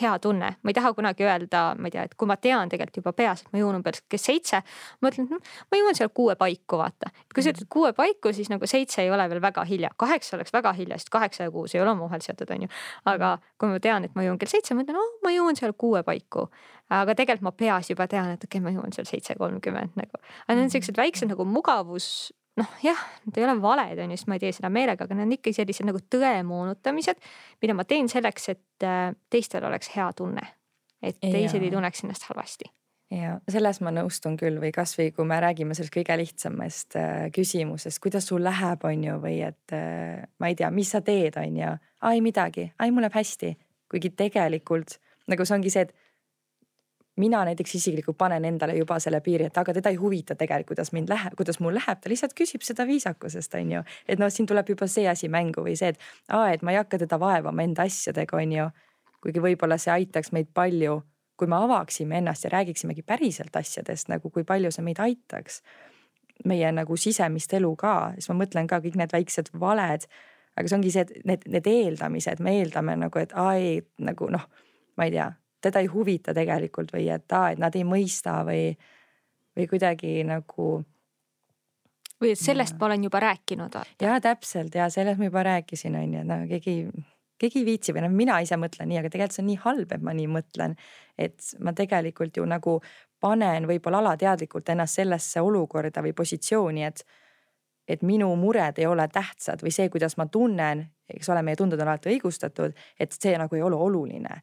hea tunne, ma ei taha kunagi öelda, ma ei tea, et kui ma tean tegelikult juba peas, et ma jõuan umbes kell seitse, ma ütlen, et noh, ma jõuan seal kuue paiku, vaata. kui sa ütled kuue paiku, siis nagu seitse ei ole veel väga hilja, kaheksa oleks väga hilja, sest kaheksa ja kuus ei ole omavahel seotud, on ju. aga kui ma tean, et ma jõuan kell seitse, ma ütlen, oh, ma jõuan seal kuue paiku. aga tegelikult ma peas juba tean, et okei okay,, ma jõuan seal seitse kolmkümmend nagu. aga need on siuksed väiksed nagu mugavus noh, jah, need ei ole valed, on ju, sest ma ei tee seda meelega, aga need on ikkagi sellised nagu tõe moonutamised, mida ma teen selleks, et äh, teistel oleks hea tunne. et teised ja. ei tunneks ennast halvasti. ja selles ma nõustun küll või kasvõi kui me räägime sellest kõige lihtsamast äh, küsimusest, kuidas sul läheb, on ju, või et äh, ma ei tea, mis sa teed, on ju. ai midagi, ai mul läheb hästi, kuigi tegelikult nagu see ongi see, et mina näiteks isiklikult panen endale juba selle piiri, et aga teda ei huvita tegelikult, kuidas mind läheb, kuidas mul läheb, ta lihtsalt küsib seda viisakusest, on ju. et noh, siin tuleb juba see asi mängu või see, et aa, et ma ei hakka teda vaevama enda asjadega, on ju. kuigi võib-olla see aitaks meid palju kui me avaksime ennast ja räägiksimegi päriselt asjadest nagu, kui palju see meid aitaks. meie nagu sisemist elu ka, siis ma mõtlen ka kõik need väiksed valed. aga see ongi see, et need, need eeldamised, me eeldame nagu, et aa ei nagu noh, ma ei tea, teda ei huvita tegelikult või et aa, et nad ei mõista või, või kuidagi nagu või et sellest ja. ma olen juba rääkinud. ja täpselt ja sellest ma juba rääkisin, on ju, et no keegi keegi ei viitsi või noh, mina ise mõtlen nii, aga tegelikult see on nii halb, et ma nii mõtlen. et ma tegelikult ju nagu panen võib-olla alateadlikult ennast sellesse olukorda või positsiooni, et, et minu mured ei ole tähtsad või see, kuidas ma tunnen, eks ole, meie tunded on alati õigustatud, et see nagu ei ole oluline.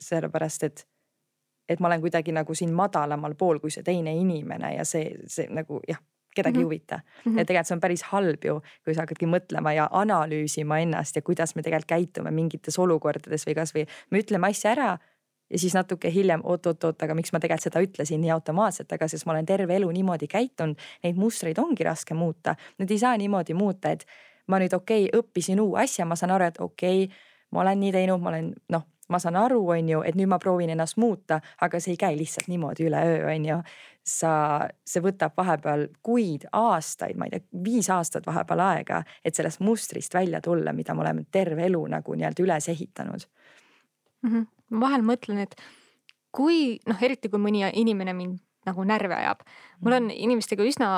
Sellepärast et, et ma olen kuidagi nagu siin madalamal pool kui see teine inimene ja see, see nagu jah kedagi mm -hmm. ei huvita mm. -hmm. ja tegelikult see on päris halb ju, kui sa hakkadki mõtlema ja analüüsima ennast ja kuidas me tegelikult käitume mingites olukordades või kasvõi me ütleme asja ära ja siis natuke hiljem oot-oot-oot, aga miks ma tegelikult seda ütlesin nii automaatselt, aga sest ma olen terve elu niimoodi käitunud, neid mustreid ongi raske muuta, need ei saa niimoodi muuta, et ma nüüd okei okay,, õppisin uue asja, ma saan aru, et okei okay,, ma olen nii teinud, ma olen noh ma saan aru, on ju, et nüüd ma proovin ennast muuta, aga see ei käi lihtsalt niimoodi üleöö, on ju sa, see võtab vahepeal kuid, aastaid, ma ei tea, viis aastat vahepeal aega, et sellest mustrist välja tulla, mida me oleme terve elu nagu nii-öelda üles ehitanud mm. -hmm. ma vahel mõtlen, et kui noh, eriti kui mõni inimene mind nagu närvi ajab, mul on inimestega üsna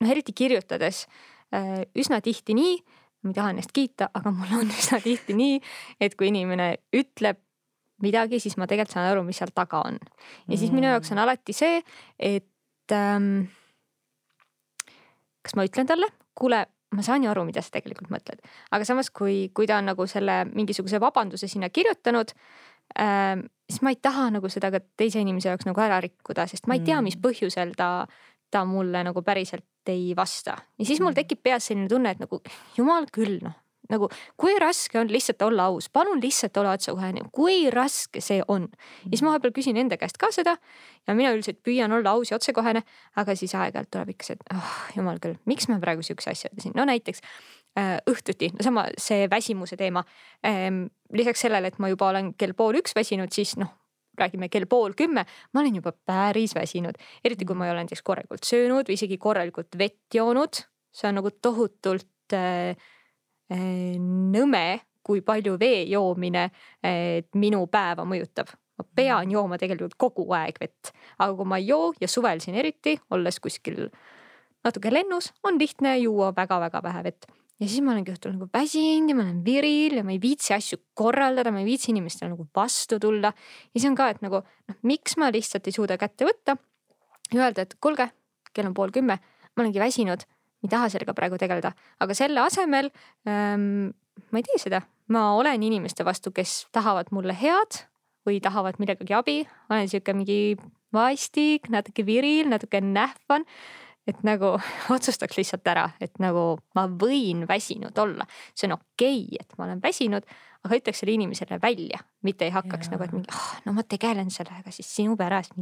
noh, eriti kirjutades äh, üsna tihti nii, ma ei taha ennast kiita, aga mul on üsna tihti nii, et kui inimene ütleb midagi, siis ma tegelikult saan aru, mis seal taga on. ja siis minu jaoks on alati see, et ähm, kas ma ütlen talle, kuule, ma saan ju aru, mida sa tegelikult mõtled, aga samas, kui, kui ta on nagu selle mingisuguse vabanduse sinna kirjutanud ähm,, siis ma ei taha nagu seda ka teise inimese jaoks nagu ära rikkuda, sest ma ei tea, mis mm. põhjusel ta, ta mulle nagu päriselt ei vasta. ja siis mul mm. tekib peas selline tunne, et nagu jumal küll, noh, nagu kui raske on lihtsalt olla aus, palun lihtsalt ole otsekohene, kui raske see on. ja siis ma vahepeal küsin enda käest ka seda ja mina üldiselt püüan olla aus ja otsekohene, aga siis aeg-ajalt tuleb ikka see, et oh, jumal küll, miks ma praegu siukse asja ütlesin, no näiteks äh, õhtuti, no sama see väsimuse teema ähm,. lisaks sellele, et ma juba olen kell pool üks väsinud, siis noh räägime kell pool kümme, ma olen juba päris väsinud, eriti kui ma ei ole näiteks korralikult söönud või isegi korralikult vett joonud. see on nagu tohutult äh, nõme, kui palju vee joomine minu päeva mõjutab. ma pean mm. jooma tegelikult kogu aeg vett, aga kui ma ei joo ja suvel siin eriti, olles kuskil natuke lennus, on lihtne juua väga-väga vähe vett ja siis ma olengi õhtul nagu väsinud ja ma olen viril ja ma ei viitsi asju korraldada, ma ei viitsi inimestele nagu vastu tulla. ja siis on ka, et nagu noh, miks ma lihtsalt ei suuda kätte võtta ja öelda, et kuulge, kell on pool kümme, ma olengi väsinud ei taha sellega praegu tegeleda, aga selle asemel ähm, ma ei tee seda, ma olen inimeste vastu, kes tahavad mulle head või tahavad millegagi abi, olen sihuke mingi vastik, natuke viril, natuke nähvan et nagu otsustaks lihtsalt ära, et nagu ma võin väsinud olla, see on okei okay,, et ma olen väsinud, ütleks selle inimesele välja, mitte ei hakkaks ja. nagu, et mingi oh, no ma tegelen sellega siis sinu pärast.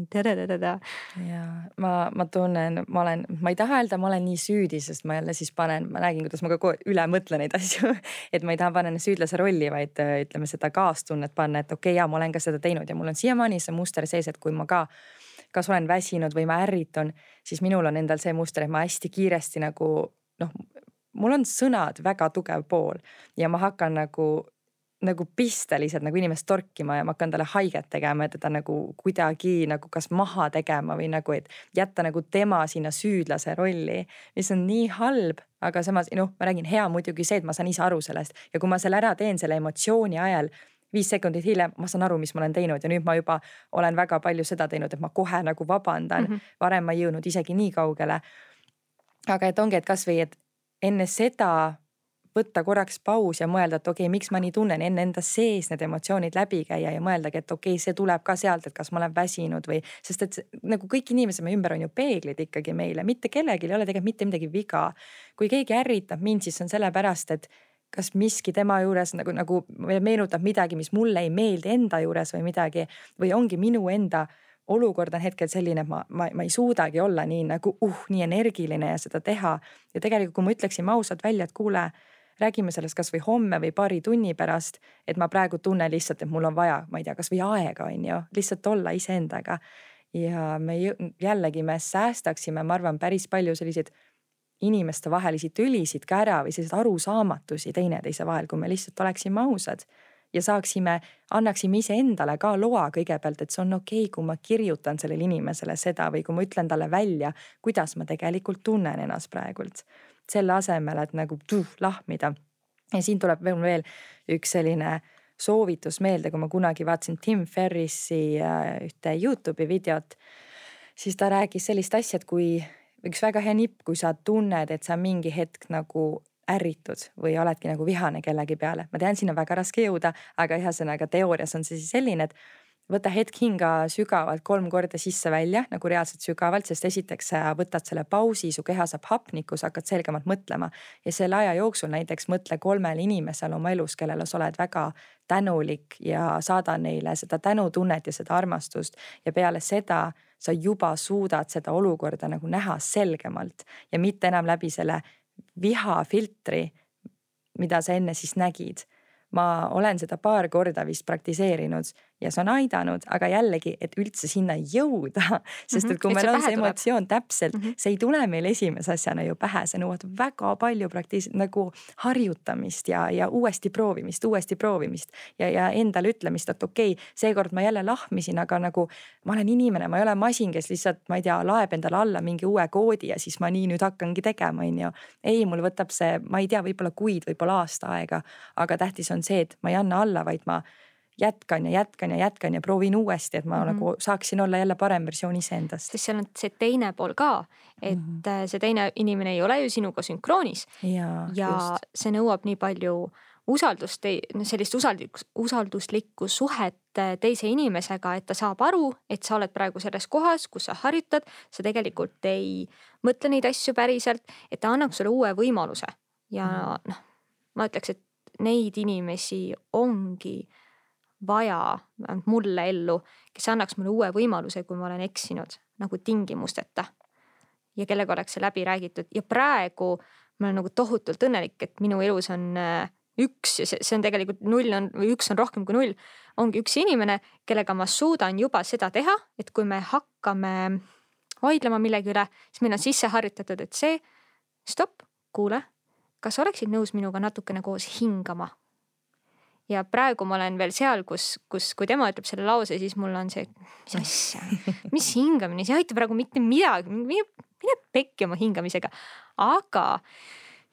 ja ma, ma tunnen, ma olen, ma ei taha öelda, ma olen nii süüdi, sest ma jälle siis panen, ma räägin, kuidas ma ka üle mõtlen neid asju et ma ei taha panna ennast süüdlase rolli, vaid ütleme seda kaastunnet panna, et okei okay,, ja ma olen ka seda teinud ja mul on siiamaani see muster sees, et kui ma ka kas olen väsinud või ma ärritun, siis minul on endal see muster, et ma hästi kiiresti nagu noh, mul on sõnad väga tugev pool ja ma hakkan nagu nagu pisteliselt nagu inimest torkima ja ma hakkan talle haiget tegema ja teda nagu kuidagi nagu kas maha tegema või nagu, et jätta nagu tema sinna süüdlase rolli, mis on nii halb, aga samas noh, ma räägin, hea muidugi see, et ma saan ise aru sellest ja kui ma selle ära teen selle emotsiooni ajal viis sekundit hiljem ma saan aru, mis ma olen teinud ja nüüd ma juba olen väga palju seda teinud, et ma kohe nagu vabandan mm. -hmm. varem ma ei jõudnud isegi nii kaugele. aga et ongi, et kasvõi, et enne seda võtta korraks paus ja mõelda, et okei okay,, miks ma nii tunnen, enne enda sees need emotsioonid läbi käia ja mõeldagi, et okei okay,, see tuleb ka sealt, et kas ma olen väsinud või, sest et nagu kõik inimesed meie ümber on ju peeglid ikkagi meile, mitte kellelgi ei ole tegelikult mitte midagi viga. kui keegi ärritab mind, siis on sellepärast, et kas miski tema juures nagu, nagu meenutab midagi, mis mulle ei meeldi enda juures või midagi või ongi minu enda olukord on hetkel selline, et ma, ma, ma ei suudagi olla nii nagu uh, nii energiline ja seda teha. ja tegelikult, kui ma ütleksime ausalt välja, et kuule, räägime sellest kasvõi homme või paari tunni pärast, et ma praegu tunnen lihtsalt, et mul on vaja, ma ei tea, kasvõi aega on ju, lihtsalt olla iseendaga. ja me jällegi, me säästaksime, ma arvan, päris palju selliseid inimestevahelisi tülisid ka ära või selliseid arusaamatusi teineteise vahel, kui me lihtsalt oleksime ausad ja saaksime, annaksime iseendale ka loa kõigepealt, et see on okei okay,, kui ma kirjutan sellele inimesele seda või kui ma ütlen talle välja, kuidas ma tegelikult tunnen ennast praegult. Selle asemel, et nagu tuh, lahmida. ja siin tuleb veel, veel üks selline soovitus meelde, kui ma kunagi vaatasin Tim Ferrisi äh, ühte Youtube'i videot, siis ta rääkis sellist asja, et kui üks väga hea nipp, kui sa tunned, et sa mingi hetk nagu ärritud või oledki nagu vihane kellegi peale. ma tean, siin on väga raske jõuda, aga ühesõnaga teoorias on see siis selline, et võta hetk hinga sügavalt kolm korda sisse-välja nagu reaalselt sügavalt, sest esiteks sa võtad selle pausi, su keha saab hapnikku, sa hakkad selgemalt mõtlema ja selle aja jooksul näiteks mõtle kolmele inimesele oma elus, kellele sa oled väga tänulik ja saada neile seda tänutunnet ja seda armastust ja peale seda sa juba suudad seda olukorda nagu näha selgemalt ja mitte enam läbi selle vihafiltri, mida sa enne siis nägid. ma olen seda paar korda vist praktiseerinud ja see on aidanud, aga jällegi, et üldse sinna jõuda, sest et kui et meil on see emotsioon täpselt mm, -hmm. see ei tule meil esimese asjana ju pähe, see nõuab väga palju praktis- nagu harjutamist ja, ja uuesti proovimist, uuesti proovimist ja, ja endale ütlemist, et okei okay,, seekord ma jälle lahmisin, aga nagu ma olen inimene, ma ei ole masin, kes lihtsalt, ma ei tea, laeb endale alla mingi uue koodi ja siis ma nii nüüd hakkangi tegema, on ju. ei, mul võtab see, ma ei tea, võib-olla kuid, võib-olla aasta aega, aga tähtis on see, et ma ei anna alla, vaid ma jätkan ja jätkan ja jätkan ja proovin uuesti, et ma mm -hmm. nagu saaksin olla jälle parem versioon iseendast. sest seal on see teine pool ka, et mm -hmm. see teine inimene ei ole ju sinuga sünkroonis. ja, ja just. see nõuab nii palju usaldust, sellist usalduslikku, usalduslikku suhet äh, teise inimesega, et ta saab aru, et sa oled praegu selles kohas, kus sa harjutad, sa tegelikult ei mõtle neid asju päriselt, et ta annab sulle uue võimaluse ja mhm. noh, ma ütleks, et neid inimesi ongi vaja, vähemalt mulle ellu, kes annaks mulle uue võimaluse, kui ma olen eksinud nagu tingimusteta. ja kellega oleks see läbi räägitud ja praegu ma olen nagu tohutult õnnelik, et minu elus on äh, üks ja see, see on tegelikult null on või üks on rohkem kui null. ongi üks inimene, kellega ma suudan juba seda teha, et kui me hakkame vaidlema millegi üle, siis meil on sisse harjutatud, et see stopp, kuule, kas oleksid nõus minuga natukene koos hingama ja praegu ma olen veel seal, kus, kus, kui tema ütleb selle lause, siis mul on see, mis asja, mis hingamine, see ei aita praegu mitte midagi, mine, mine pekki oma hingamisega. aga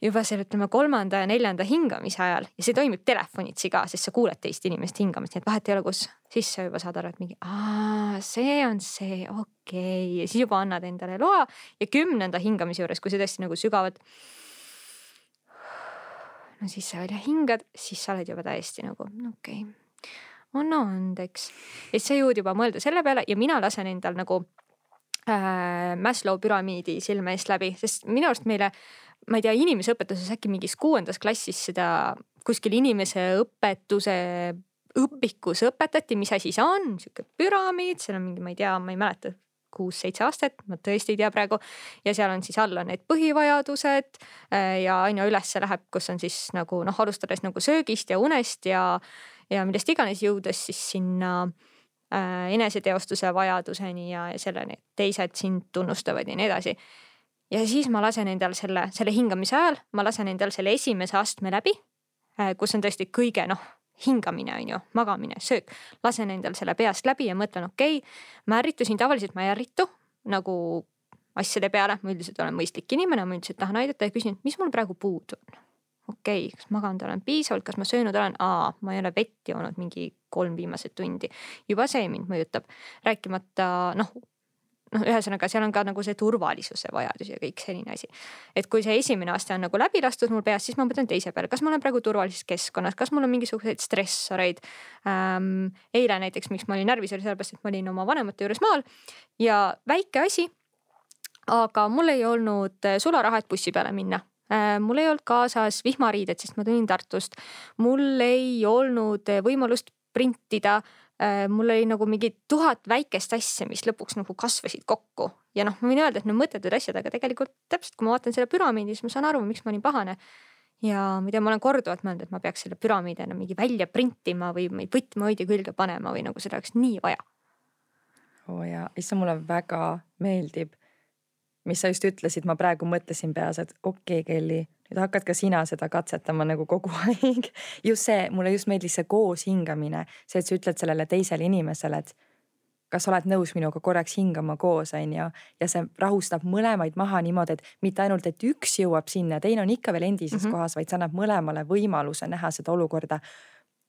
juba seal ütleme kolmanda ja neljanda hingamise ajal ja see toimib telefonitsi ka, sest sa kuuled teist inimest hingamist, nii et vahet ei ole, kus siis sa juba saad aru, et mingi aa, see on see, okei okay. ja siis juba annad endale loa ja kümnenda hingamise juures, kui sa tõesti nagu sügavalt no siis sa veel hingad, siis sa oled juba täiesti nagu okei okay., anna andeks. ja siis sa jõud juba mõelda selle peale ja mina lasen endal nagu äh, Maslow püramiidi silme eest läbi, sest minu arust meile, ma ei tea, inimeseõpetuses äkki mingis kuuendas klassis seda kuskil inimeseõpetuse õpikus õpetati, mis asi see on, sihuke püramiid, seal on mingi, ma ei tea, ma ei mäleta kuus-seitse aastat, ma tõesti ei tea praegu. ja seal on siis all on need põhivajadused äh, ja aina ülesse läheb, kus on siis nagu noh, alustades nagu söögist ja unest ja, ja millest iganes jõudes siis sinna äh, eneseteostuse vajaduseni ja, ja selleni, et teised sind tunnustavad ja nii edasi. ja siis ma lasen endal selle, selle hingamise ajal, ma lasen endal selle esimese astme läbi äh,, kus on tõesti kõige noh hingamine on ju, magamine, söök. lasen endal selle peast läbi ja mõtlen, okei okay,, ma ärritusin, tavaliselt ma ei ärritu nagu asjade peale, ma üldiselt olen mõistlik inimene, ma üldiselt tahan aidata ja küsin, mis mul praegu puudu on. okei okay,, kas maganud olen piisavalt, kas ma söönud olen, aa, ma ei ole vett joonud mingi kolm viimaset tundi. juba see mind mõjutab, rääkimata noh, noh, ühesõnaga seal on ka nagu see turvalisuse vajadus ja kõik selline asi. et kui see esimene aste on nagu läbi lastud mul peas, siis ma mõtlen teise peale, kas ma olen praegu turvalises keskkonnas, kas mul on mingisuguseid stressoreid ähm,. eile näiteks, miks ma olin närvis, oli sellepärast, et ma olin oma vanemate juures maal ja väike asi. aga mul ei olnud äh, sularaha, et bussi peale minna äh, mul ei olnud kaasas vihmariided, sest ma tulin Tartust. mul ei olnud võimalust printida Äh, mul oli nagu mingi tuhat väikest asja, mis lõpuks nagu kasvasid kokku ja noh, ma võin öelda, et need mõttetud asjad, aga tegelikult täpselt, kui ma vaatan selle püramiidi, siis ma saan aru, miks ma olin pahane. ja tea, ma olen korduvalt mõelnud, et ma peaks selle püramiidi enam mingi välja printima või võtmehoidja külge panema või nagu seda oleks nii vaja. oo oh jaa, issand, mulle väga meeldib, mis sa just ütlesid, ma praegu mõtlesin peas, et okei okay,, Kelly nüüd hakkad ka sina seda katsetama nagu kogu aeg. just see, mulle just meeldis see koos hingamine, see, et sa ütled sellele teisele inimesele, et kas oled nõus minuga korraks hingama koos, on ju. ja see rahustab mõlemaid maha niimoodi, et mitte ainult, et üks jõuab sinna, teine on ikka veel endises mm -hmm. kohas, vaid see annab mõlemale võimaluse näha seda olukorda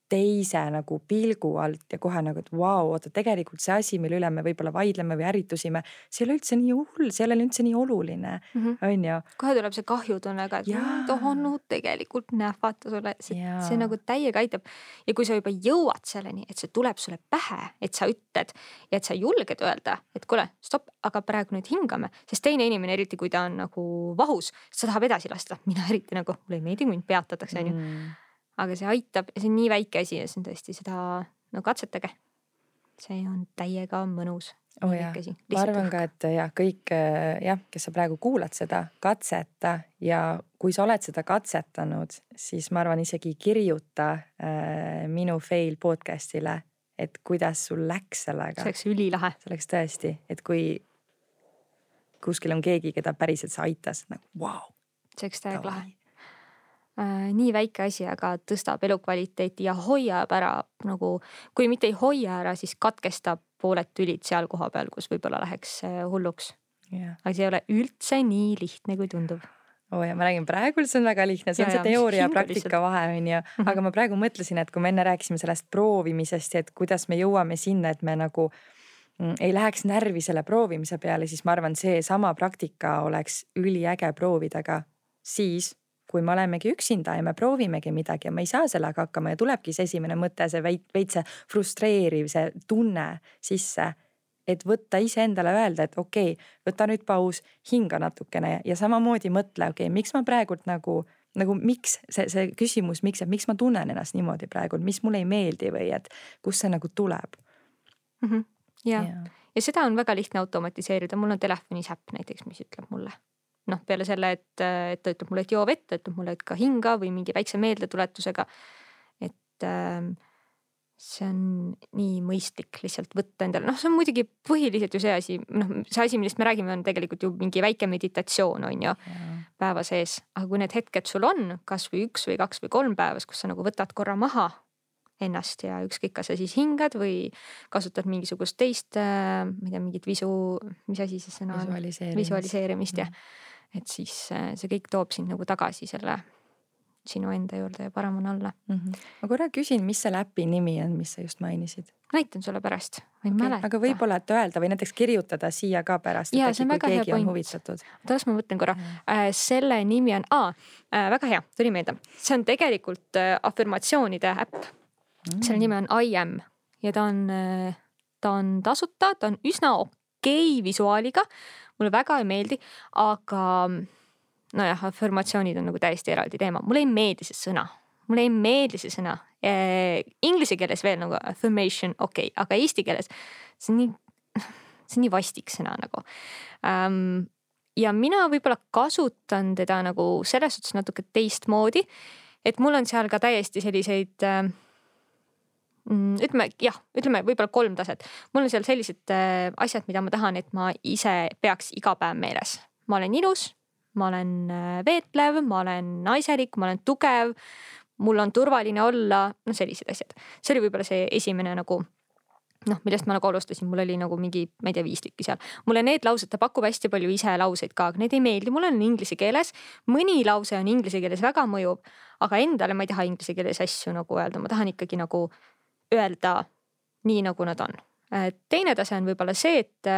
teise nagu pilgu alt ja kohe nagu, et vau wow,, oota tegelikult see asi, mille üle me võib-olla vaidleme või ärritusime, see ei ole üldse nii hull, see ei ole üldse nii oluline mm, -hmm. on ju. kohe tuleb see kahjutunne ka, et tohonu tegelikult nähvata sulle, see, see nagu täiega aitab. ja kui sa juba jõuad selleni, et see tuleb sulle pähe, et sa ütled ja et sa julged öelda, et kuule, stopp, aga praegu nüüd hingame, sest teine inimene, eriti kui ta on nagu vahus, ta tahab edasi lasta, mina eriti nagu, mulle ei meeldi, kui mind peatatakse, on ju. Mm aga see aitab ja see on nii väike asi ja see on tõesti seda, no katsetage. see on täiega mõnus. oh ma arvan ka, et jah, kõik jah, kes sa praegu kuulad seda, katseta ja kui sa oled seda katsetanud, siis ma arvan, isegi kirjuta äh, minu fail podcast'ile, et kuidas sul läks sellega. see oleks ülilahe. see oleks tõesti, et kui kuskil on keegi, keda päriselt see aitas, nagu vau wow.. see oleks täiega lahe nii väike asi, aga tõstab elukvaliteeti ja hoiab ära nagu, kui mitte ei hoia ära, siis katkestab pooled tülid seal kohapeal, kus võib-olla läheks äh, hulluks. Yeah.. aga see ei ole üldse nii lihtne, kui tundub. Oo oh ja ma räägin, praegu see on väga lihtne, see on ja, see teooria ja praktika vahe on ju, mhm. aga ma praegu mõtlesin, et kui me enne rääkisime sellest proovimisest ja et kuidas me jõuame sinna, et me nagu mm, ei läheks närvi selle proovimise peale, siis ma arvan, seesama praktika oleks üliäge proovida ka siis, kui me olemegi üksinda ja me proovimegi midagi ja me ei saa sellega hakkama ja tulebki see esimene mõte, see veits see frustreeriv, see tunne sisse. et võtta iseendale öelda, et okei okay,, võta nüüd paus, hinga natukene ja samamoodi mõtle, okei okay,, miks ma praegult nagu nagu miks see, see küsimus, miks, et miks ma tunnen ennast niimoodi praegu, mis mulle ei meeldi või et kust see nagu tuleb mm. -hmm. ja, ja., ja seda on väga lihtne automatiseerida, mul on telefonis äpp näiteks, mis ütleb mulle noh, peale selle, et, et ta ütleb mulle, et joo vett, ta ütleb mulle, et ka hinga või mingi väikse meeldetuletusega. et äh, see on nii mõistlik lihtsalt võtta endale, noh, see on muidugi põhiliselt ju see asi, noh, see asi, millest me räägime, on tegelikult ju mingi väike meditatsioon on ju päeva sees, aga kui need hetked sul on kasvõi üks või kaks või kolm päevas, kus sa nagu võtad korra maha ennast ja ükskõik, kas sa siis hingad või kasutad mingisugust teist, äh, ma ei tea, mingit visu, mis asi see sõna on? visualiseerimist, visualiseerimist jah. Mm et siis äh, see kõik toob sind nagu tagasi selle sinu enda juurde ja parem on olla mm. -hmm. ma korra küsin, mis selle äpi nimi on, mis sa just mainisid? näitan sulle pärast, ma ei okay. mäleta. aga võib-olla, et öelda või näiteks kirjutada siia ka pärast. ja see on väga hea point. oota, las ma mõtlen korra mm. -hmm. selle nimi on, aa äh,, väga hea, tuli meelde, see on tegelikult afirmatsioonide äpp mm. -hmm. selle nimi on I am ja ta on ta on tasuta, ta on üsna okei okay visuaaliga mulle väga ei meeldi, aga nojah, afirmatsioonid on nagu täiesti eraldi teema, mulle ei meeldi see sõna, mulle ei meeldi see sõna e,. Inglise keeles veel nagu affirmation, okei okay,, aga eesti keeles see on nii, see on nii vastik sõna nagu um, ja mina võib-olla kasutan teda nagu selles suhtes natuke teistmoodi. et mul on seal ka täiesti selliseid äh, Mm, ütleme jah, ütleme võib-olla kolm taset. mul on seal sellised äh, asjad, mida ma tahan, et ma ise peaks iga päev meeles. ma olen ilus, ma olen äh, veetlev, ma olen naiselik, ma olen tugev. mul on turvaline olla, noh, sellised asjad. see oli võib-olla see esimene nagu noh, millest ma nagu alustasin, mul oli nagu mingi, ma ei tea, viis tükki seal. mulle need laused, ta pakub hästi palju ise lauseid ka, aga need ei meeldi, mulle on inglise keeles. mõni lause on inglise keeles väga mõjuv, aga endale ma ei taha inglise keeles asju nagu öelda, ma tahan ikkagi nagu öelda nii, nagu nad on. teine tase on võib-olla see, et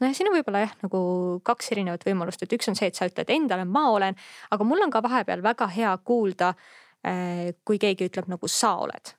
nojah, siin on võib-olla jah, nagu kaks erinevat võimalust, et üks on see, et sa ütled endale, ma olen, aga mul on ka vahepeal väga hea kuulda, äh, kui keegi ütleb nagu sa oled.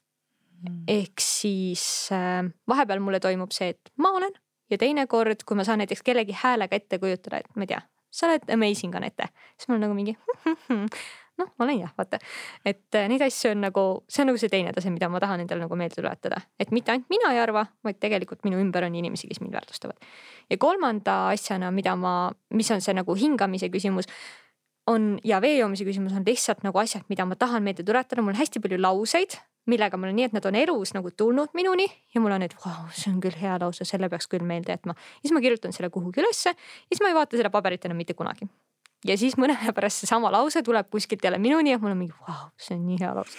Mm.. ehk siis äh, vahepeal mulle toimub see, et ma olen ja teinekord, kui ma saan näiteks kellegi häälega ette kujutada, et ma ei tea, sa oled amazing Anette, siis mul on nagu mingi noh, ma olen jah, vaata. et äh, neid asju on nagu, see on nagu see teine tase, mida ma tahan endale nagu meelde tuletada, et mitte ainult mina ei arva, vaid tegelikult minu ümber on inimesi, kes mind väärtustavad. ja kolmanda asjana, mida ma, mis on see nagu hingamise küsimus on ja vee joomise küsimus on lihtsalt nagu asjad, mida ma tahan meelde tuletada, mul on hästi palju lauseid, millega mul on nii, et nad on elus nagu tulnud minuni ja mul on, et vau, see on küll hea lause, selle peaks küll meelde jätma. siis ma kirjutan selle kuhugi ülesse ja siis ma ei vaata seda paberit enam mitte kunagi ja siis mõne aja pärast seesama lause tuleb kuskilt jälle minuni ja mul on mingi vau, see on nii hea lause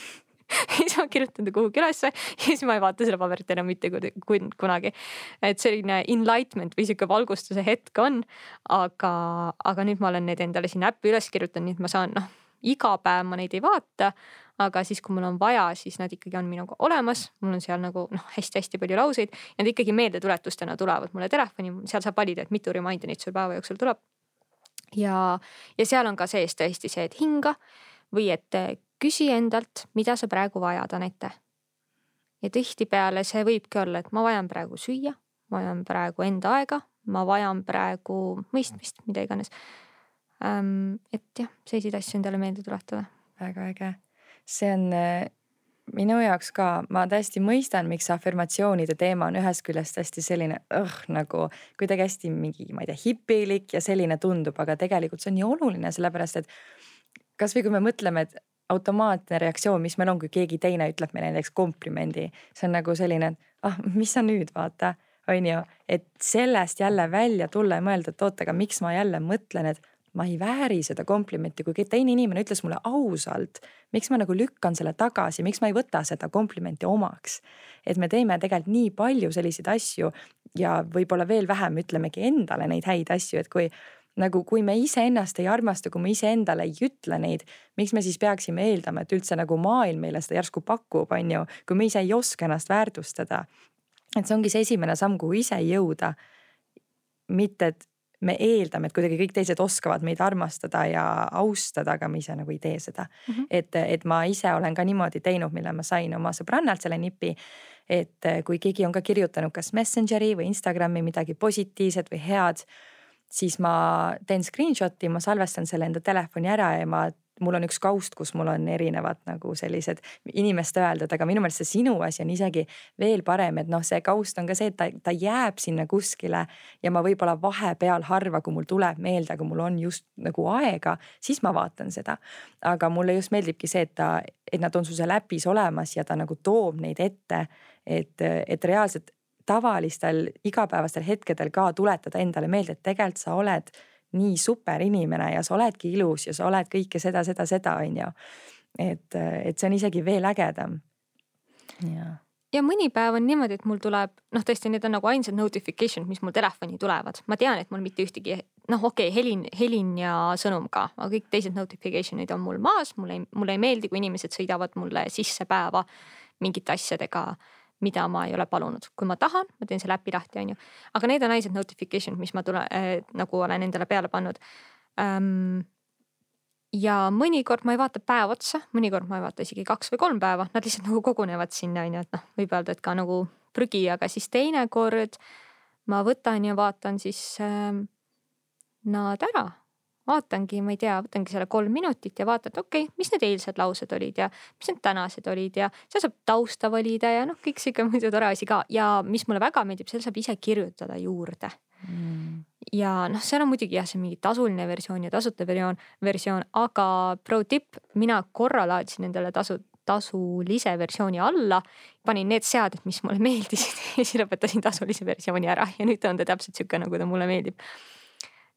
siis ma kirjutan ta kuhugi ülesse ja siis ma ei vaata seda paberit enam mitte kunagi. et selline enlightenment või sihuke valgustuse hetk on, aga, aga nüüd ma olen need endale sinna äppi üles kirjutanud, nii et ma saan noh, iga päev ma neid ei vaata. aga siis, kui mul on vaja, siis nad ikkagi on minuga olemas, mul on seal nagu noh, hästi-hästi palju lauseid. Nad ikkagi meeldetuletustena tulevad mulle telefoni, seal saab valida, et mitu reminder'it sul päeva jooksul tuleb ja, ja seal on ka sees tõesti see, et hinga või et eh, küsi endalt, mida sa praegu vajad, Anette. ja tihtipeale see võibki olla, et ma vajan praegu süüa, ma vajan praegu enda aega, ma vajan praegu mõistmist, mida iganes. et jah, selliseid asju endale meelde tuletada. väga äge, see on eh, minu jaoks ka, ma täiesti mõistan, miks afirmatsioonide teema on ühest küljest hästi selline õh, nagu kuidagi hästi mingi, ma ei tea, hipilik ja selline tundub, aga tegelikult see on nii oluline, sellepärast et kasvõi kui me mõtleme, et automaatne reaktsioon, mis meil on, kui keegi teine ütleb meile näiteks komplimendi, see on nagu selline, et ah, mis sa nüüd vaata, on ju, et sellest jälle välja tulla ja mõelda, et oot, aga miks ma jälle mõtlen, et ma ei vääri seda komplimenti, kui teine inimene ütles mulle ausalt, miks ma nagu lükkan selle tagasi, miks ma ei võta seda komplimenti omaks. et me teeme tegelikult nii palju selliseid asju ja võib-olla veel vähem ütlemegi endale neid häid asju, et kui nagu, kui me iseennast ei armasta, kui me iseendale ei ütle neid, miks me siis peaksime eeldama, et üldse nagu maailm meile seda järsku pakub, on ju, kui me ise ei oska ennast väärtustada. et see ongi see esimene samm, kuhu ise jõuda. mitte, et me eeldame, et kuidagi kõik teised oskavad meid armastada ja austada, aga me ise nagu ei tee seda mm. -hmm. et, et ma ise olen ka niimoodi teinud, mille ma sain oma sõbrannalt selle nipi. et kui keegi on ka kirjutanud kas Messengeri või Instagrami midagi positiivset või head, siis ma teen screenshot'i, ma salvestan selle enda telefoni ära ja ma mul on üks kaust, kus mul on erinevad nagu sellised inimeste öeldud, aga minu meelest see sinu asi on isegi veel parem, et noh, see kaust on ka see, et ta, ta jääb sinna kuskile ja ma võib-olla vahepeal harva, kui mul tuleb meelde, kui mul on just nagu aega, siis ma vaatan seda. aga mulle just meeldibki see, et ta, et nad on sul seal äpis olemas ja ta nagu toob neid ette, et, et reaalselt tavalistel igapäevastel hetkedel ka tuletada endale meelde, et tegelikult sa oled nii super inimene ja sa oledki ilus ja sa oled kõike seda, seda, seda, on ju. et, et see on isegi veel ägedam. ja ja mõni päev on niimoodi, et mul tuleb noh, tõesti, need on nagu ainsad notification'id, mis mul telefoni tulevad, ma tean, et mul mitte ühtegi noh, okei okay,, helin, helin ja sõnum ka, aga kõik teised notification'id on mul maas, mulle ei, mulle ei meeldi, kui inimesed sõidavad mulle sisse päeva mingite asjadega mida ma ei ole palunud, kui ma tahan, ma teen selle äpi lahti, on ju. aga need on ainsad notification'id, mis ma tule äh, nagu olen endale peale pannud ähm,. ja mõnikord ma ei vaata päev otsa, mõnikord ma ei vaata isegi kaks või kolm päeva, nad lihtsalt nagu kogunevad sinna, on ju, et noh, võib öelda, et ka nagu prügi, aga siis teinekord ma võtan ja vaatan siis äh, nad ära vaatangi, ma ei tea, võtangi selle kolm minutit ja vaatan, et okei okay,, mis need eilsed laused olid ja mis need tänased olid ja seal saab tausta valida ja noh, kõik sihuke muidu tore asi ka ja mis mulle väga meeldib, seal saab ise kirjutada juurde mm. ja noh, seal on muidugi jah, see mingi tasuline versioon ja tasuta versioon, versioon, aga pro tipp, mina korra laadisin endale tasu, tasulise versiooni alla, panin need seaded, mis mulle meeldisid ja siis lõpetasin tasulise versiooni ära ja nüüd on ta täpselt sihuke, nagu ta mulle meeldib.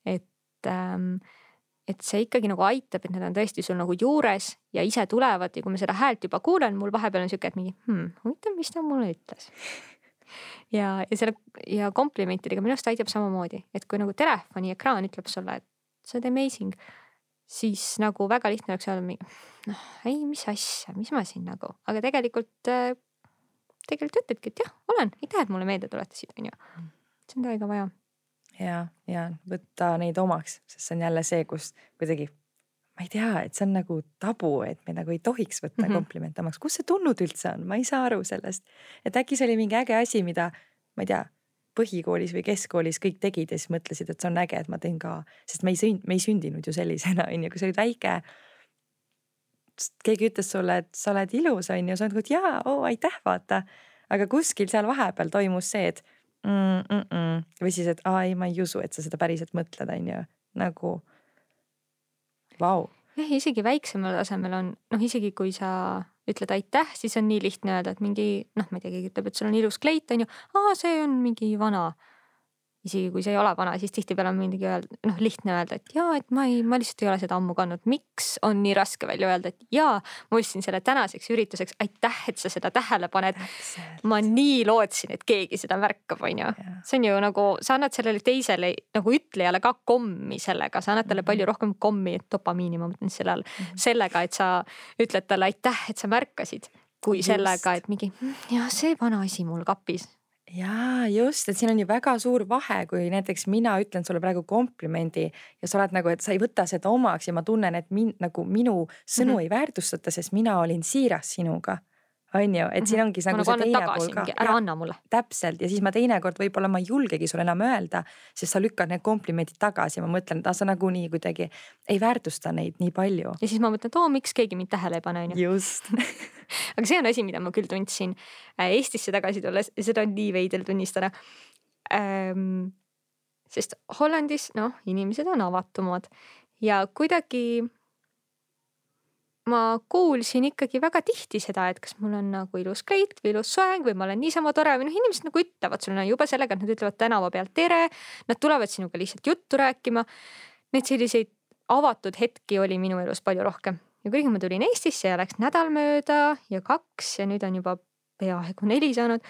et et see ikkagi nagu aitab, et need on tõesti sul nagu juures ja ise tulevad ja kui ma seda häält juba kuulen, mul vahepeal on sihuke, et mingi hmm, huvitav, mis ta mulle ütles. ja, ja selle ja komplimentidega minu arust aitab samamoodi, et kui nagu telefoni ekraan ütleb sulle, et sa oled amazing, siis nagu väga lihtne oleks öelda mingi noh, ei, mis asja, mis ma siin nagu, aga tegelikult äh,, tegelikult ütledki, et jah, olen, aitäh, et mulle meelde tuletasid, on ju. see on täiega vaja ja, ja võtta neid omaks, sest see on jälle see, kus kuidagi ma ei tea, et see on nagu tabu, et me nagu ei tohiks võtta mm -hmm. komplimente omaks, kust see tulnud üldse on, ma ei saa aru sellest. et äkki see oli mingi äge asi, mida ma ei tea, põhikoolis või keskkoolis kõik tegid ja siis mõtlesid, et see on äge, et ma teen ka, sest me ei sünd-, me ei sündinud ju sellisena, on ju, kui sa olid väike. keegi ütles sulle, et sa oled ilus, on ju, sa oled nagu, et jaa, oo aitäh, vaata. aga kuskil seal vahepeal toimus see, et mm, mm, või siis, et aa ei, ma ei usu, et sa seda päriselt mõtled, on ju, nagu wow.. jah, isegi väiksemal tasemel on noh, isegi kui sa ütled aitäh, siis on nii lihtne öelda, et mingi noh, ma ei tea, keegi ütleb, et sul on ilus kleit, on ju. aa, see on mingi vana isegi kui see ei ole vana, siis tihtipeale on muidugi öelda, noh, lihtne öelda, et jaa, et ma ei, ma lihtsalt ei ole seda ammu kandnud. miks on nii raske välja öelda, et jaa, ma ostsin selle tänaseks ürituseks, aitäh, et sa seda tähele paned. ma nii lootsin, et keegi seda märkab, on ju. see on ju nagu, sa annad sellele teisele nagu ütlejale ka kommi sellega, sa annad talle mm -hmm. palju rohkem kommi, dopamiini ma mõtlen selle all mm, -hmm. sellega, et sa ütled talle aitäh, et sa märkasid kui Just. sellega, et mingi hm, jah, see vana asi mul kapis jaa, just, et siin on ju väga suur vahe, kui näiteks mina ütlen sulle praegu komplimendi ja sa oled nagu, et sa ei võta seda omaks ja ma tunnen, et min, nagu minu sõnu mm -hmm. ei väärtustata, sest mina olin siiras sinuga on ju, et siin mhm. ongi nagu, nagu see teine pool ka. ära anna mulle. täpselt ja siis ma teinekord võib-olla ma ei julgegi sulle enam öelda, sest sa lükkad need komplimendid tagasi ma mõtlen, et ah, sa nagunii kuidagi ei väärtusta neid nii palju. ja siis ma mõtlen, et oo, miks keegi mind tähele ei pane, on ju. just aga see on asi, mida ma küll tundsin äh, Eestisse tagasi tulles seda on nii veider tunnistada ähm,. sest Hollandis, noh, inimesed on avatumad ja kuidagi ma kuulsin ikkagi väga tihti seda, et kas mul on nagu ilus kleit või ilus soeng või ma olen niisama tore või noh, inimesed nagu ütlevad sulle no, juba sellega, et nad ütlevad tänava peal tere. Nad tulevad sinuga lihtsalt juttu rääkima. Neid selliseid avatud hetki oli minu elus palju rohkem ja kuigi ma tulin Eestisse ja läks nädal mööda ja kaks ja nüüd on juba peaaegu neli saanud.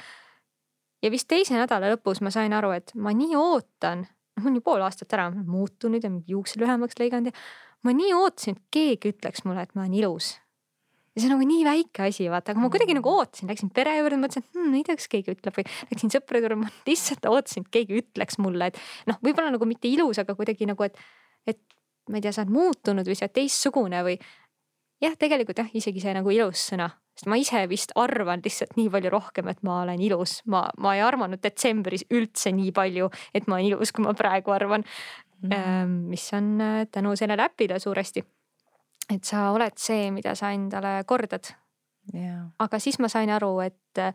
ja vist teise nädala lõpus ma sain aru, et ma nii ootan, noh, on ju pool aastat ära muutunud ja juuksed lühemaks lõiganud ja ma nii ootasin, et keegi ütleks mulle, et ma olen ilus. ja see on nagu nii väike asi, vaata, aga ma kuidagi nagu ootasin, läksin pere juurde, mõtlesin, et hmm, ei tea, kas keegi ütleb või läksin sõprade juurde, ma lihtsalt ootasin, et keegi ütleks mulle, et noh, võib-olla nagu mitte ilus, aga kuidagi nagu, et, et ma ei tea, sa oled muutunud või sa oled teistsugune või jah, tegelikult jah, isegi see nagu ilus sõna, sest ma ise vist arvan lihtsalt nii palju rohkem, et ma olen ilus, ma, ma ei arvanud detsembris üldse nii palju, et ma olen ilus, kui ma praegu arvan. Mm.. mis on äh, tänu sellele äpile suuresti. et sa oled see, mida sa endale kordad yeah.. aga siis ma sain aru, et äh,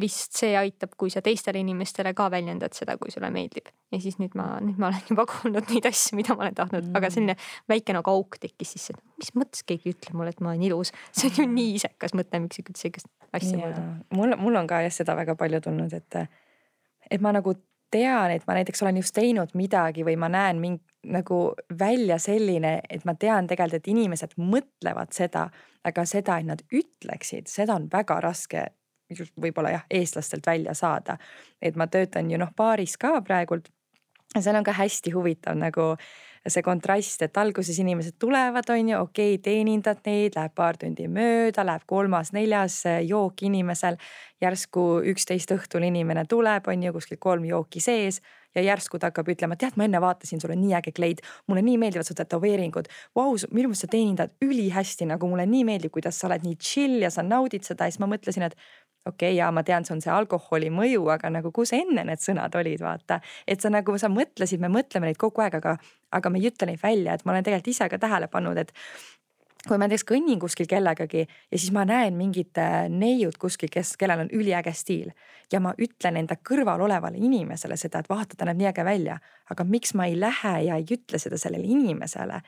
vist see aitab, kui sa teistele inimestele ka väljendad seda, kui sulle meeldib. ja siis nüüd ma, nüüd ma olen juba kuulnud neid asju, mida ma olen tahtnud mm., aga selline väike nagu auk tekkis sisse, et mis mõttes keegi ütleb mulle, et ma olen ilus. see on ju nii isekas mõte, miks ikka sihukest asja yeah.. mul, mul on ka jah seda väga palju tulnud, et, et ma nagu tean, et ma näiteks olen just teinud midagi või ma näen mind nagu välja selline, et ma tean tegelikult, et inimesed mõtlevad seda, aga seda, et nad ütleksid, seda on väga raske võib-olla jah, eestlastelt välja saada. et ma töötan ju noh, baaris ka praegult. seal on ka hästi huvitav nagu see kontrast, et alguses inimesed tulevad, on ju, okei okay,, teenindad neid, läheb paar tundi mööda, läheb kolmas-neljas jook inimesel. järsku üksteist õhtul inimene tuleb, on ju, kuskil kolm jooki sees ja järsku ta hakkab ütlema, tead, ma enne vaatasin, sul on nii äge kleid, mulle nii meeldivad su tätoveeringud. Vau, minu meelest sa teenindad ülihästi, nagu mulle nii meeldib, kuidas sa oled nii chill ja sa naudid seda ja siis ma mõtlesin, et okei okay,, jaa, ma tean, see on see alkoholi mõju, aga nagu kus enne need sõnad olid, vaata. et sa nagu, sa mõtlesid, me mõtleme neid kogu aeg, aga, aga me ei ütle neid välja, et ma olen tegelikult ise ka tähele pannud, et kui ma näiteks kõnnin kuskil kellegagi ja siis ma näen mingit äh, neiut kuskil, kes, kellel on üliäge stiil ja ma ütlen enda kõrval olevale inimesele seda, et vaata, ta näeb nii äge välja, aga miks ma ei lähe ja ei ütle seda sellele inimesele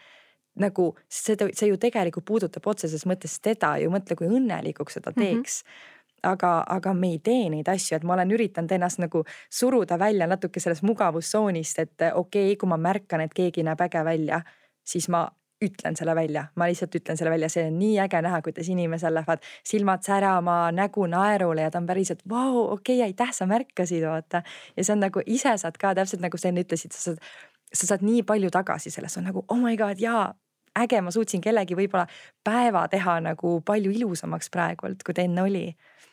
nagu seda, see ju tegelikult puudutab otseses mõttes teda ju, mõtle, kui õnnelikuks seda mhm. teeks mm. -hmm aga, aga me ei tee neid asju, et ma olen üritanud ennast nagu suruda välja natuke sellest mugavustsoonist, et okei okay,, kui ma märkan, et keegi näeb äge välja, siis ma ütlen selle välja, ma lihtsalt ütlen selle välja, see on nii äge näha, kuidas inimesel lähevad silmad särama, nägu naerule ja ta on päriselt vau, okei okay,, aitäh, sa märkasid, vaata. ja see on nagu ise saad ka täpselt nagu sa enne ütlesid, sa saad, sa saad nii palju tagasi sellest, on nagu oh my god, jaa äge, ma suutsin kellegi võib-olla päeva teha nagu palju ilusamaks praegult, kui ta enne oli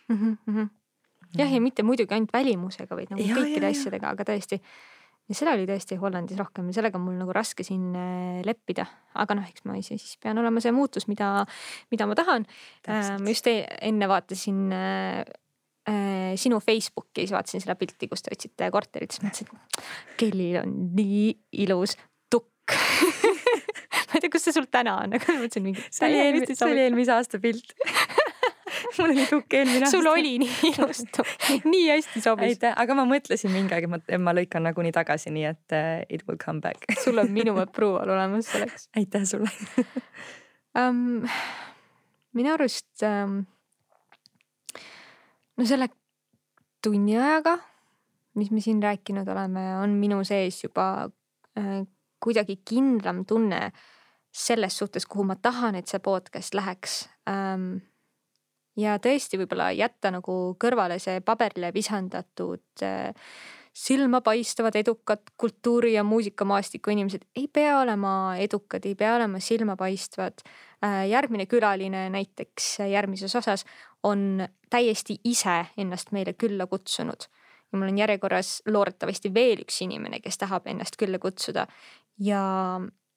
mm. -hmm. jah, ja mitte muidugi ainult välimusega, vaid nagu ja, kõikide ja, asjadega, aga tõesti ja seda oli tõesti Hollandis rohkem ja sellega on mul nagu raske siin äh, leppida, aga noh, eks ma ise siis pean olema see muutus, mida, mida ma tahan. ma just e-, enne vaatasin äh, äh, sinu Facebooki, siis vaatasin seda pilti, kus te otsite korterit, siis mõtlesin, et kellil on nii ilus ma ei tea, kus see sul täna on, aga mõtlesin mingi. see oli eelmise, see oli eelmise aasta pilt mul oli tukk eelmine aasta. sul oli nii ilus tukk, nii hästi sobis. aitäh, aga ma mõtlesin mingi aeg, et ma lõikan nagunii tagasi, nii et uh, it will come back sul on minu approval olemas selleks. aitäh sulle um,. minu arust um, no selle tunni ajaga, mis me siin rääkinud oleme, on minu sees juba uh, kuidagi kindlam tunne selles suhtes, kuhu ma tahan, et see podcast läheks. Um, ja tõesti võib-olla jätta nagu kõrvale see paberile visandatud äh, silmapaistvad edukad kultuuri ja muusikamaastiku inimesed. Ei pea olema edukad, ei pea olema silmapaistvad. Äh, järgmine külaline näiteks järgmises osas on täiesti ise ennast meile külla kutsunud. Ja mul on järjekorras loodetavasti veel üks inimene, kes tahab ennast külla kutsuda. Ja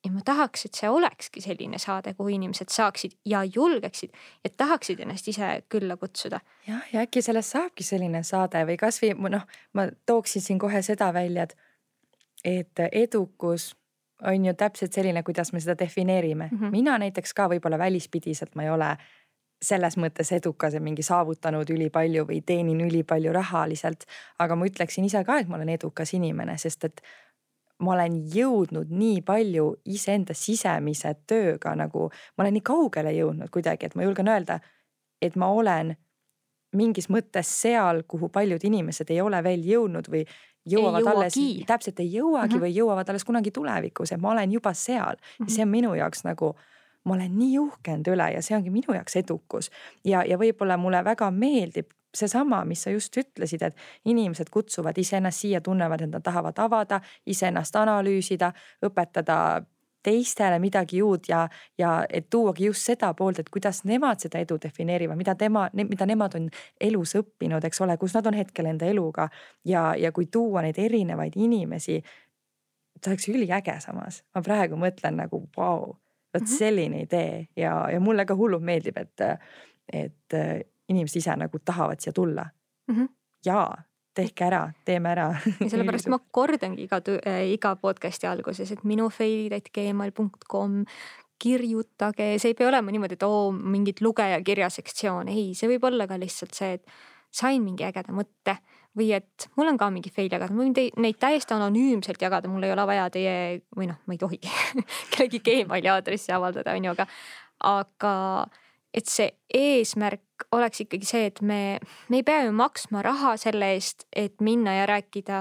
ja ma tahaks, et see olekski selline saade, kuhu inimesed saaksid ja julgeksid ja tahaksid ennast ise külla kutsuda. jah, ja äkki sellest saabki selline saade või kasvõi noh, ma tooksin siin kohe seda välja, et, et edukus on ju täpselt selline, kuidas me seda defineerime mm. -hmm. mina näiteks ka võib-olla välispidiselt ma ei ole selles mõttes edukas ja mingi saavutanud ülipalju või teenin ülipalju rahaliselt. aga ma ütleksin ise ka, et ma olen edukas inimene, sest et ma olen jõudnud nii palju iseenda sisemise tööga nagu, ma olen nii kaugele jõudnud kuidagi, et ma julgen öelda, et ma olen mingis mõttes seal, kuhu paljud inimesed ei ole veel jõudnud või jõuavad alles, täpselt ei jõuagi mm -hmm. või jõuavad alles kunagi tulevikus, et ma olen juba seal mm. -hmm. see on minu jaoks nagu, ma olen nii uhke enda üle ja see ongi minu jaoks edukus. ja, ja võib-olla mulle väga meeldib seesama, mis sa just ütlesid, et inimesed kutsuvad iseennast siia, tunnevad, et nad tahavad avada, iseennast analüüsida, õpetada teistele midagi uut ja, ja et tuuagi just seda poolt, et kuidas nemad seda edu defineerivad, mida tema, mida nemad on elus õppinud, eks ole, kus nad on hetkel enda eluga. ja, ja kui tuua neid erinevaid inimesi, see oleks üliäge samas, ma praegu mõtlen nagu vau wow,, vot mhm. selline idee ja, ja mulle ka hullult meeldib, et, et inimesed ise nagu tahavad siia tulla mm. -hmm. jaa, tehke ära, teeme ära. ja sellepärast ma kordangi iga, äh, iga podcast'i alguses, et minu failid.gmail.com kirjutage, see ei pea olema niimoodi, et oo mingit lugejakirja sektsioon, ei, see võib olla ka lihtsalt see, et sain mingi ägeda mõtte või et mul on ka mingi fail jagada, ma võin teid, neid täiesti anonüümselt jagada, mul ei ole vaja teie või noh, ma ei tohigi kellegi Gmaili aadressi avaldada, on ju, aga, aga et see eesmärk oleks ikkagi see, et me, me ei pea ju maksma raha selle eest, et minna ja rääkida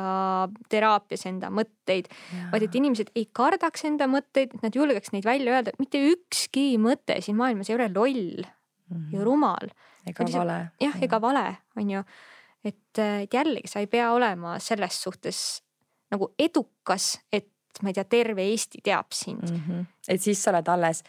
teraapias enda mõtteid, vaid et inimesed ei kardaks enda mõtteid, et nad julgeks neid välja öelda, mitte ükski mõte siin maailmas ei ole loll mm -hmm. ja rumal. ega vale. jah, ega vale, on ju. et jällegi, sa ei pea olema selles suhtes nagu edukas, et ma ei tea, terve Eesti teab sind mm. -hmm. et siis sa oled alles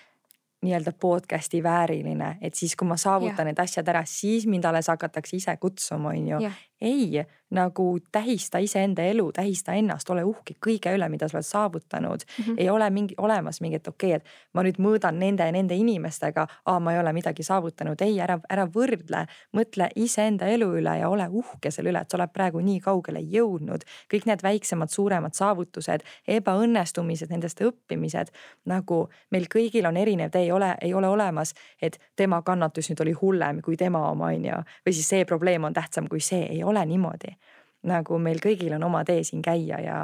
nii-öelda podcast'i vääriline, et siis, kui ma saavutan ja. need asjad ära, siis mind alles hakatakse ise kutsuma, on ju. Ei, nagu tähista iseenda elu, tähista ennast, ole uhke kõige üle, mida sa oled saavutanud mm. -hmm. ei ole mingi olemas mingit okei okay,, et ma nüüd mõõdan nende ja nende inimestega, ma ei ole midagi saavutanud, ei, ära, ära võrdle, mõtle iseenda elu üle ja ole uhke selle üle, et sa oled praegu nii kaugele jõudnud. kõik need väiksemad, suuremad saavutused, ebaõnnestumised, nendest õppimised nagu meil kõigil on erinev ei ole, ei ole olemas, et tema kannatus nüüd oli hullem kui tema oma, on ju. või siis see probleem on tähtsam kui see, ei ole niimoodi nagu meil kõigil on oma tee siin käia ja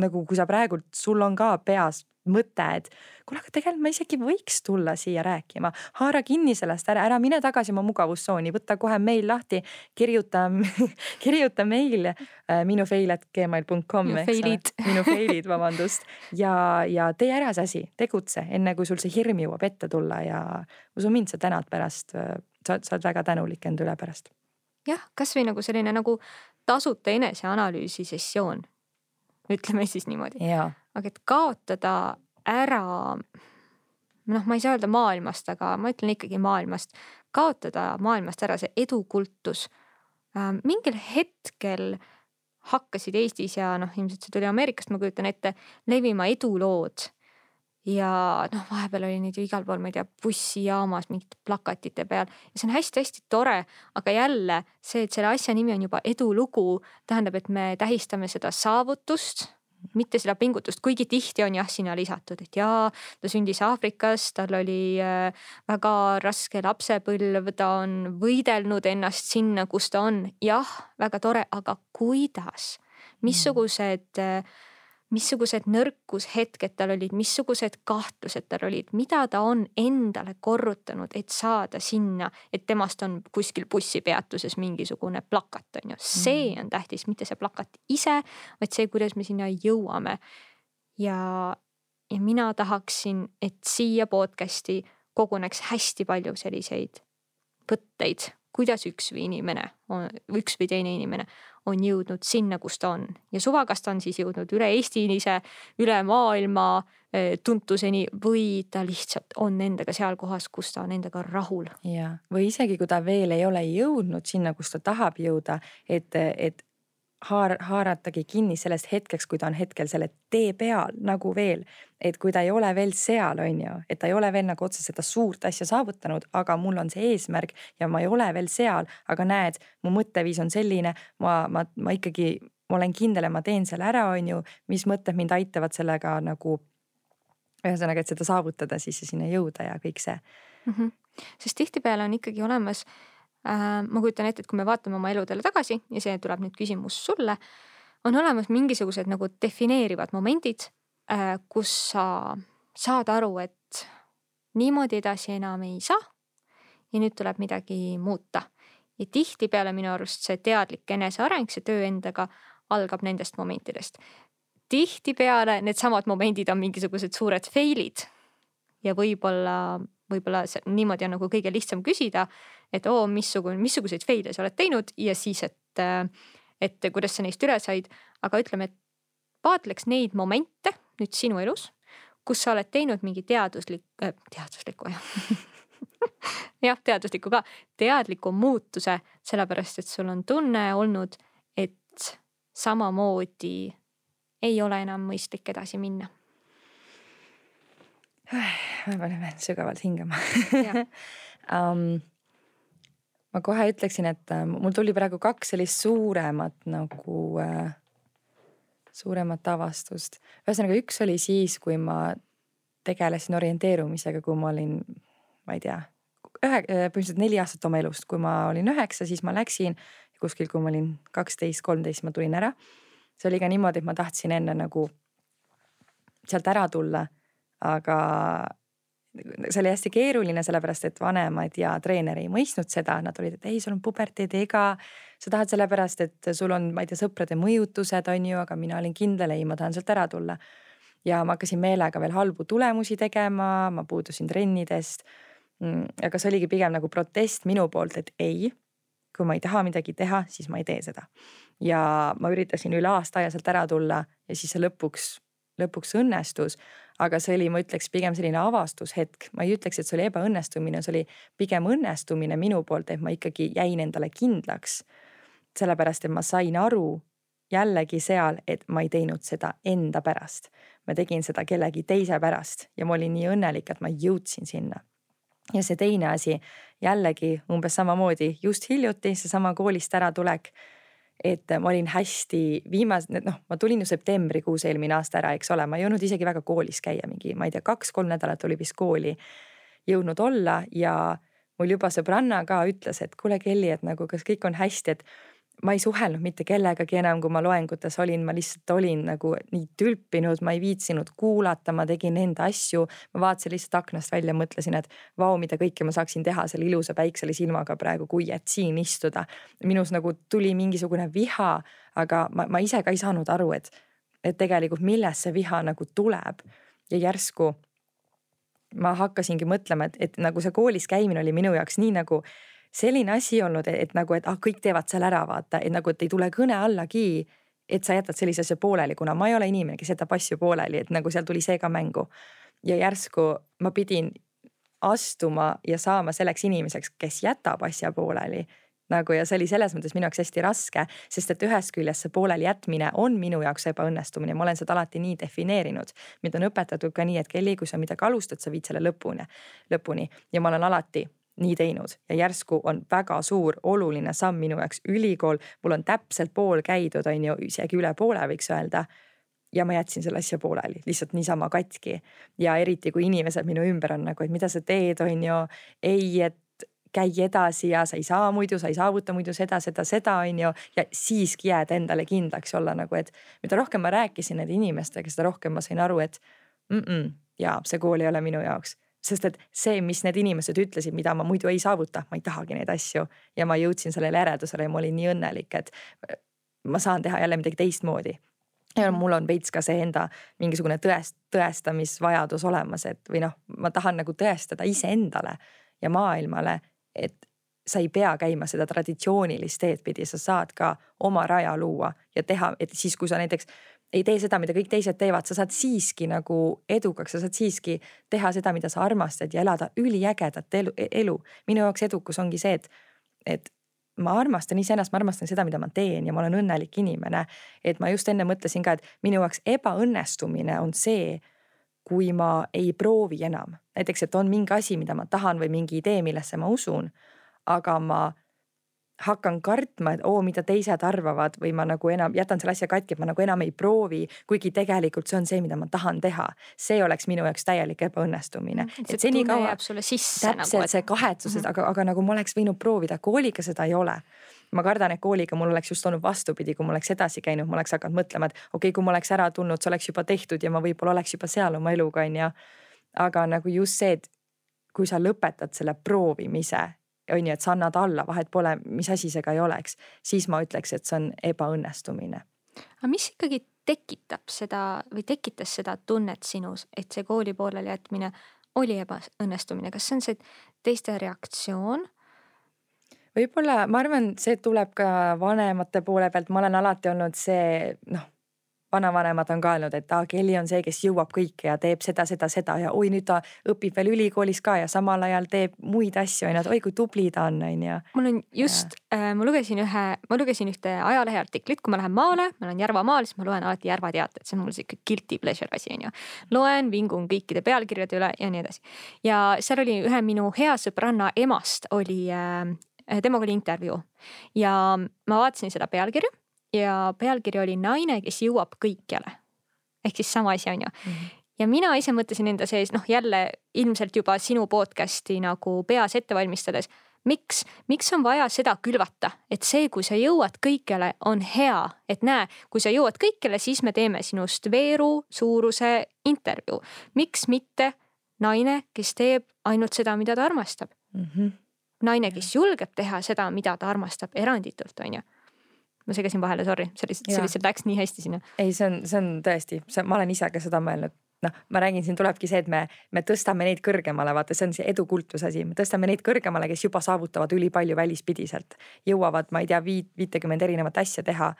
nagu kui sa praegult, sul on ka peas mõte, et kuule, aga tegelikult ma isegi võiks tulla siia rääkima. haara kinni sellest ära, ära mine tagasi oma mugavustsooni, võta kohe meil lahti, kirjuta kirjuta meil äh, minu fail at gmail.com. minu fail'id, vabandust. ja, ja tee ära see asi, tegutse, enne kui sul see hirm jõuab ette tulla ja usu mind, sa tänad pärast, äh, sa oled väga tänulik enda üle pärast jah, kasvõi nagu selline nagu tasuta eneseanalüüsi sessioon. ütleme siis niimoodi. aga et kaotada ära, noh, ma ei saa öelda maailmast, aga ma ütlen ikkagi maailmast, kaotada maailmast ära see edukultus äh,. mingil hetkel hakkasid Eestis ja noh, ilmselt see tuli Ameerikast, ma kujutan ette, levima edulood ja noh, vahepeal oli neid ju igal pool, ma ei tea, bussijaamas mingite plakatite peal. Ja see on hästi-hästi tore, aga jälle see, et selle asja nimi on juba edulugu, tähendab, et me tähistame seda saavutust mitte seda pingutust, kuigi tihti on jah sinna lisatud, et jaa, ta sündis Aafrikas, tal oli äh, väga raske lapsepõlv, ta on võidelnud ennast sinna, kus ta on. jah, väga tore, aga kuidas, missugused äh, missugused nõrkushetked tal olid, missugused kahtlused tal olid, mida ta on endale korrutanud, et saada sinna, et temast on kuskil bussipeatuses mingisugune plakat, on ju. see mm. on tähtis, mitte see plakat ise, vaid see, kuidas me sinna jõuame. ja, ja mina tahaksin, et siia podcast'i koguneks hästi palju selliseid võtteid, kuidas üks või inimene, üks või teine inimene on jõudnud sinna, kus ta on ja suva, kas ta on siis jõudnud üle-eestilise, üle maailma eh, tuntuseni või ta lihtsalt on endaga seal kohas, kus ta on endaga rahul. ja, või isegi kui ta veel ei ole jõudnud sinna, kus ta tahab jõuda, et, et haar-, haaratagi kinni sellest hetkeks, kui ta on hetkel selle tee peal nagu veel. et kui ta ei ole veel seal, on ju, et ta ei ole veel nagu otseselt seda suurt asja saavutanud, aga mul on see eesmärk ja ma ei ole veel seal, aga näed, mu mõtteviis on selline, ma, ma, ma ikkagi, ma olen kindel, et ma teen selle ära, on ju, mis mõtted mind aitavad sellega nagu. ühesõnaga, et seda saavutada siis ja sinna jõuda ja kõik see mm. -hmm. sest tihtipeale on ikkagi olemas Äh, ma kujutan ette, et kui me vaatame oma eludele tagasi ja see tuleb nüüd küsimus sulle, on olemas mingisugused nagu defineerivad momendid, äh, kus sa saad aru, et niimoodi edasi enam ei saa. ja nüüd tuleb midagi muuta. ja tihtipeale minu arust see teadlik eneseareng, see töö endaga algab nendest momentidest. tihtipeale needsamad momendid on mingisugused suured fail'id ja võib-olla võib-olla niimoodi on nagu kõige lihtsam küsida, et oo, missugune, missuguseid fail'e sa oled teinud ja siis, et, et kuidas sa neist üle said. aga ütleme, et vaatleks neid momente nüüd sinu elus, kus sa oled teinud mingi teaduslik äh,, teadusliku jah. Jah, teadusliku ka, teadliku muutuse, sellepärast et sul on tunne olnud, et samamoodi ei ole enam mõistlik edasi minna. Ma pean sügavalt hingama. Um, ma kohe ütleksin, et äh, mul tuli praegu kaks sellist suuremat nagu äh,, suuremat avastust. ühesõnaga, üks oli siis, kui ma tegelesin orienteerumisega, kui ma olin, ma ei tea, ühe, äh, põhimõtteliselt neli aastat oma elust, kui ma olin üheksa, siis ma läksin kuskil, kui ma olin kaksteist, kolmteist, ma tulin ära. see oli ka niimoodi, et ma tahtsin enne nagu sealt ära tulla aga see oli hästi keeruline, sellepärast et vanemad ja treener ei mõistnud seda, nad olid, et ei, sul on puberteediiga. sa tahad sellepärast, et sul on, ma ei tea, sõprade mõjutused on ju, aga mina olin kindel, ei, ma tahan sealt ära tulla. ja ma hakkasin meelega veel halbu tulemusi tegema, ma puudusin trennidest. Mm, aga see oligi pigem nagu protest minu poolt, et ei, kui ma ei taha midagi teha, siis ma ei tee seda. ja ma üritasin üle aasta aja sealt ära tulla ja siis see lõpuks, lõpuks õnnestus aga see oli, ma ütleks pigem selline avastushetk, ma ei ütleks, et see oli ebaõnnestumine, see oli pigem õnnestumine minu poolt, et ma ikkagi jäin endale kindlaks. sellepärast, et ma sain aru jällegi seal, et ma ei teinud seda enda pärast. ma tegin seda kellegi teise pärast ja ma olin nii õnnelik, et ma jõudsin sinna. ja see teine asi jällegi umbes samamoodi just hiljuti seesama koolist äratulek et ma olin hästi viimase, noh, ma tulin ju septembrikuus eelmine aasta ära, eks ole, ma ei jõudnud isegi väga koolis käia, mingi, ma ei tea, kaks-kolm nädalat oli vist kooli jõudnud olla ja mul juba sõbranna ka ütles, et kuule, Kelly, et nagu kas kõik on hästi, et ma ei suhelnud mitte kellegagi enam, kui ma loengutes olin, ma lihtsalt olin nagu nii tülpinud, ma ei viitsinud kuulata, ma tegin enda asju. ma vaatasin lihtsalt aknast välja, mõtlesin, et vau, mida kõike ma saaksin teha selle ilusa päikselise ilmaga praegu, kui et siin istuda. minus nagu tuli mingisugune viha, aga ma, ma ise ka ei saanud aru, et, et tegelikult millest see viha nagu tuleb ja järsku ma hakkasingi mõtlema, et, et nagu see koolis käimine oli minu jaoks nii nagu selline asi olnud, et nagu, et ah, kõik teevad seal ära, vaata, et nagu, et ei tule kõne allagi, et sa jätad sellise asja pooleli, kuna ma ei ole inimene, kes jätab asju pooleli, et nagu seal tuli see ka mängu. ja järsku ma pidin astuma ja saama selleks inimeseks, kes jätab asja pooleli. nagu ja see oli selles mõttes minu jaoks hästi raske, sest et ühest küljest see pooleli jätmine on minu jaoks ebaõnnestumine, ma olen seda alati nii defineerinud. mind on õpetatud ka nii, et Kelly, kui sa midagi alustad, sa viid selle lõpuni, lõpuni ja ma olen alati nii teinud ja järsku on väga suur oluline samm minu jaoks ülikool, mul on täpselt pool käidud, on ju, isegi üle poole võiks öelda ja ma jätsin selle asja pooleli, lihtsalt niisama katki. ja eriti, kui inimesed minu ümber on nagu, et mida sa teed, on ju. ei, et käi edasi ja sa ei saa muidu, sa ei saavuta muidu seda, seda, seda on ju. ja siiski jääd endale kindlaks olla nagu, et mida rohkem ma rääkisin nende inimestega, seda rohkem ma sain aru, et mm -mm, jaa, see kool ei ole minu jaoks sest et see, mis need inimesed ütlesid, mida ma muidu ei saavuta, ma ei tahagi neid asju ja ma jõudsin sellele järeldusele ja ma olin nii õnnelik, et ma saan teha jälle midagi teistmoodi. Ja mul on veits ka see enda mingisugune tõest-, tõestamisvajadus olemas, et või noh, ma tahan nagu tõestada iseendale ja maailmale, et sa ei pea käima seda traditsioonilist teed pidi, sa saad ka oma raja luua ja teha, et siis, kui sa näiteks ei tee seda, mida kõik teised teevad, sa saad siiski nagu edukaks, sa saad siiski teha seda, mida sa armastad ja elada üliägedat elu, elu. minu jaoks edukus ongi see, et, et ma armastan iseennast, ma armastan seda, mida ma teen ja ma olen õnnelik inimene. et ma just enne mõtlesin ka, et minu jaoks ebaõnnestumine on see, kui ma ei proovi enam. näiteks, et on mingi asi, mida ma tahan või mingi idee, millesse ma usun, aga ma hakkan kartma, et oo, mida teised arvavad või ma nagu enam jätan selle asja katki, et ma nagu enam ei proovi, kuigi tegelikult see on see, mida ma tahan teha. see oleks minu jaoks täielik ebaõnnestumine. Mm, et senikaua jääb sulle sisse. täpselt nagu, et... see kahetsus mm, -hmm. aga, aga nagu ma oleks võinud proovida, kooliga seda ei ole ma kardan, et kooliga mul oleks just olnud vastupidi, kui ma oleks edasi käinud, ma oleks hakanud mõtlema, et okei okay,, kui ma oleks ära tulnud, see oleks juba tehtud ja ma võib-olla oleks juba seal oma eluga onju. aga nagu just see, et kui sa lõpetad selle proovimise on ju, et sa annad alla, vahet pole, mis asi see ka ei oleks, siis ma ütleks, et see on ebaõnnestumine. aga mis ikkagi tekitab seda või tekitas seda tunnet sinus, et see kooli pooleli jätmine oli ebaõnnestumine, kas see on see teiste reaktsioon? võib-olla, ma arvan, see tuleb ka vanemate poole pealt, ma olen alati olnud see noh vanavanemad on ka öelnud, et aa, Kelly on see, kes jõuab kõike ja teeb seda, seda, seda ja oi, nüüd ta õpib veel ülikoolis ka ja samal ajal teeb muid asju on ju, et oi kui tubli ta on, on ju. mul on just, äh, ma lugesin ühe, ma lugesin ühte ajalehe artiklit, kui ma lähen maale, ma olen Järva maal, siis ma loen alati Järva Teatet, see on mul sihuke guilty pleasure asi on ju. loen, vingun kõikide pealkirjade üle ja nii edasi. ja seal oli ühe minu hea sõbranna emast oli äh, temaga oli intervjuu ja ma vaatasin seda pealkirja ja pealkiri oli Naine, kes jõuab kõikjale. ehk siis sama asi on ju mm. -hmm ja mina ise mõtlesin enda sees, noh jälle ilmselt juba sinu podcast'i nagu peas ette valmistades. miks, miks on vaja seda külvata, et see, kui sa jõuad kõikjale, on hea, et näe, kui sa jõuad kõikjale, siis me teeme sinust veeru suuruse intervjuu. miks mitte naine, kes teeb ainult seda, mida ta armastab mm? -hmm. naine, kes julgeb teha seda, mida ta armastab eranditult, on ju ma segasin vahele, sorry, see lihtsalt, see lihtsalt läks nii hästi sinna. ei, see on, see on tõesti, see, ma olen ise ka seda mõelnud noh, ma räägin, siin tulebki see, et me, me tõstame neid kõrgemale, vaata, see on see edukultuse asi, me tõstame neid kõrgemale, kes juba saavutavad ülipalju välispidiselt. jõuavad, ma ei tea, viit, viitekümmet erinevat asja teha.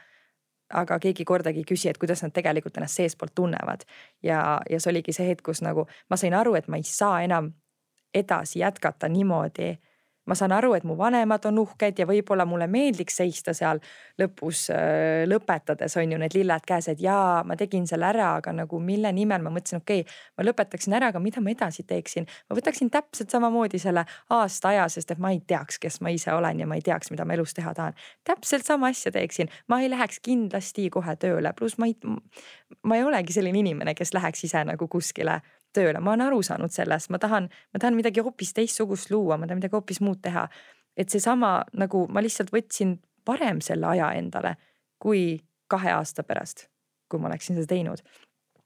aga keegi kordagi ei küsi, et kuidas nad tegelikult ennast seestpoolt tunnevad. ja, ja see oligi see hetk, kus nagu ma sain aru, et ma ei saa enam edasi jätkata niimoodi ma saan aru, et mu vanemad on uhked ja võib-olla mulle meeldiks seista seal lõpus lõpetades on ju need lilled käes, et jaa, ma tegin selle ära, aga nagu mille nimel ma mõtlesin, okei okay,, ma lõpetaksin ära, aga mida ma edasi teeksin. ma võtaksin täpselt samamoodi selle aasta aja, sest et ma ei teaks, kes ma ise olen ja ma ei teaks, mida ma elus teha tahan. täpselt sama asja teeksin, ma ei läheks kindlasti kohe tööle, pluss ma ei, ma ei olegi selline inimene, kes läheks ise nagu kuskile tööle, ma olen aru saanud sellest, ma tahan, ma tahan midagi hoopis teistsugust luua, ma tahan midagi hoopis muud teha. et seesama nagu ma lihtsalt võtsin varem selle aja endale kui kahe aasta pärast, kui ma oleksin seda teinud.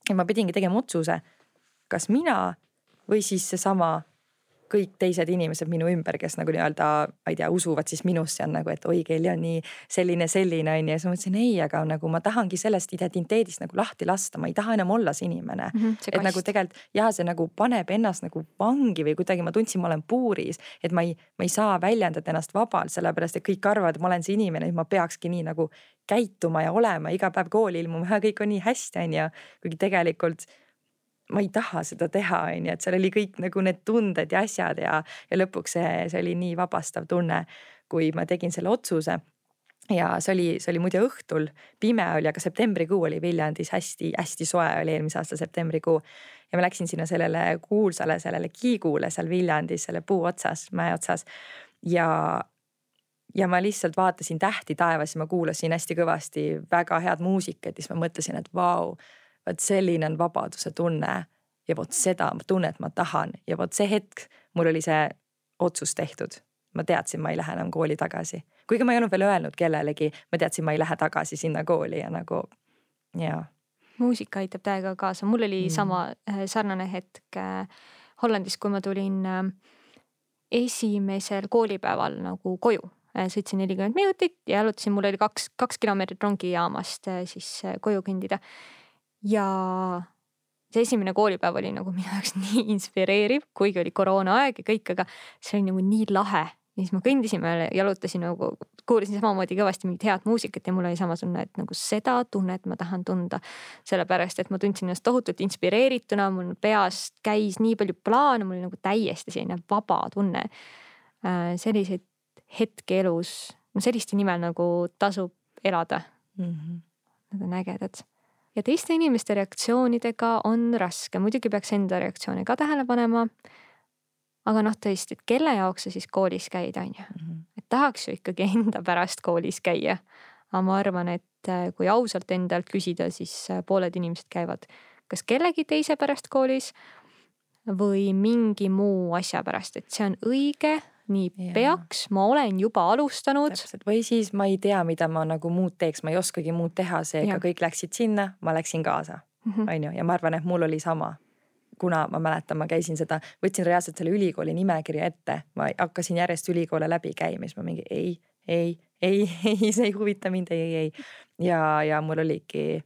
ja ma pidingi tegema otsuse, kas mina või siis seesama kõik teised inimesed minu ümber, kes nagu nii-öelda, ma ei tea, usuvad siis minusse on nagu, et oi, Kelly on nii selline, selline on ju. ja siis ma mõtlesin ei, aga nagu ma tahangi sellest identiteedist nagu lahti lasta, ma ei taha enam olla see inimene mm. -hmm, see et nagu tegelikult ja see nagu paneb ennast nagu vangi või kuidagi ma tundsin, ma olen puuris, et ma ei, ma ei saa väljendada ennast vabalt, sellepärast et kõik arvavad, et ma olen see inimene, et ma peakski nii nagu käituma ja olema iga päev kooli ilmuma, kõik on nii hästi, on ju. kuigi tegelikult ma ei taha seda teha, on ju, et seal oli kõik nagu need tunded ja asjad ja, ja lõpuks see, see oli nii vabastav tunne. kui ma tegin selle otsuse ja see oli, see oli muide õhtul, pime oli, aga septembrikuu oli Viljandis hästi-hästi soe oli eelmise aasta septembrikuu. ja ma läksin sinna sellele kuulsale, sellele kiigule seal Viljandis, selle puu otsas, mäe otsas. ja, ja ma lihtsalt vaatasin tähti taevas ja ma kuulasin hästi kõvasti väga head muusikat ja siis ma mõtlesin, et vau, vot selline on vabaduse tunne. ja vot seda tunnet ma tahan ja vot see hetk mul oli see otsus tehtud. ma teadsin, ma ei lähe enam kooli tagasi kuigi ma ei olnud veel öelnud kellelegi, ma teadsin, ma ei lähe tagasi sinna kooli ja nagu ja. muusika aitab täiega kaasa, mul oli mm. sama äh, sarnane hetk äh, Hollandis, kui ma tulin äh, esimesel koolipäeval nagu koju sõitsin nelikümmend minutit ja jalutasin, mul oli kaks, kaks kilomeetrit rongijaamast siis koju kõndida. Ja see esimene koolipäev oli nagu minu jaoks nii inspireeriv, kuigi oli koroonaaeg ja kõik, aga see oli nagu nii lahe ja siis ma kõndisin, ma jalutasin nagu, kuulasin samamoodi kõvasti mingit head muusikat ja mul oli sama tunne, et nagu seda tunnet ma tahan tunda. sellepärast, et ma tundsin ennast tohutult inspireerituna, mul peas käis nii palju plaane, mul oli nagu täiesti selline vaba tunne. Äh, selliseid hetki elus, no selliste nimel nagu tasub elada mm. -hmm. Need on ägedad ja teiste inimeste reaktsioonidega on raske, muidugi peaks enda reaktsioone ka tähele panema aga noh, tõesti, et kelle jaoks sa siis koolis käid, on ju. Mhm. et tahaks ju ikkagi enda pärast koolis käia. aga ma arvan, et äh, kui ausalt endalt küsida, siis äh, pooled inimesed käivad kas kellegi teise pärast koolis või mingi muu asja pärast, et see on õige, nii ja. peaks, ma olen juba alustanud. või siis ma ei tea, mida ma nagu muud teeks, ma ei oskagi muud teha, seega kõik läksid sinna, ma läksin kaasa, mhm. on ju, ja ma arvan, et mul oli sama kuna ma mäletan, ma käisin seda, võtsin reaalselt selle ülikooli nimekirja ette, ma hakkasin järjest ülikoole läbi käima, siis ma mingi ei, ei, ei, ei, see ei huvita mind, ei, ei, ei. ja, ja mul oligi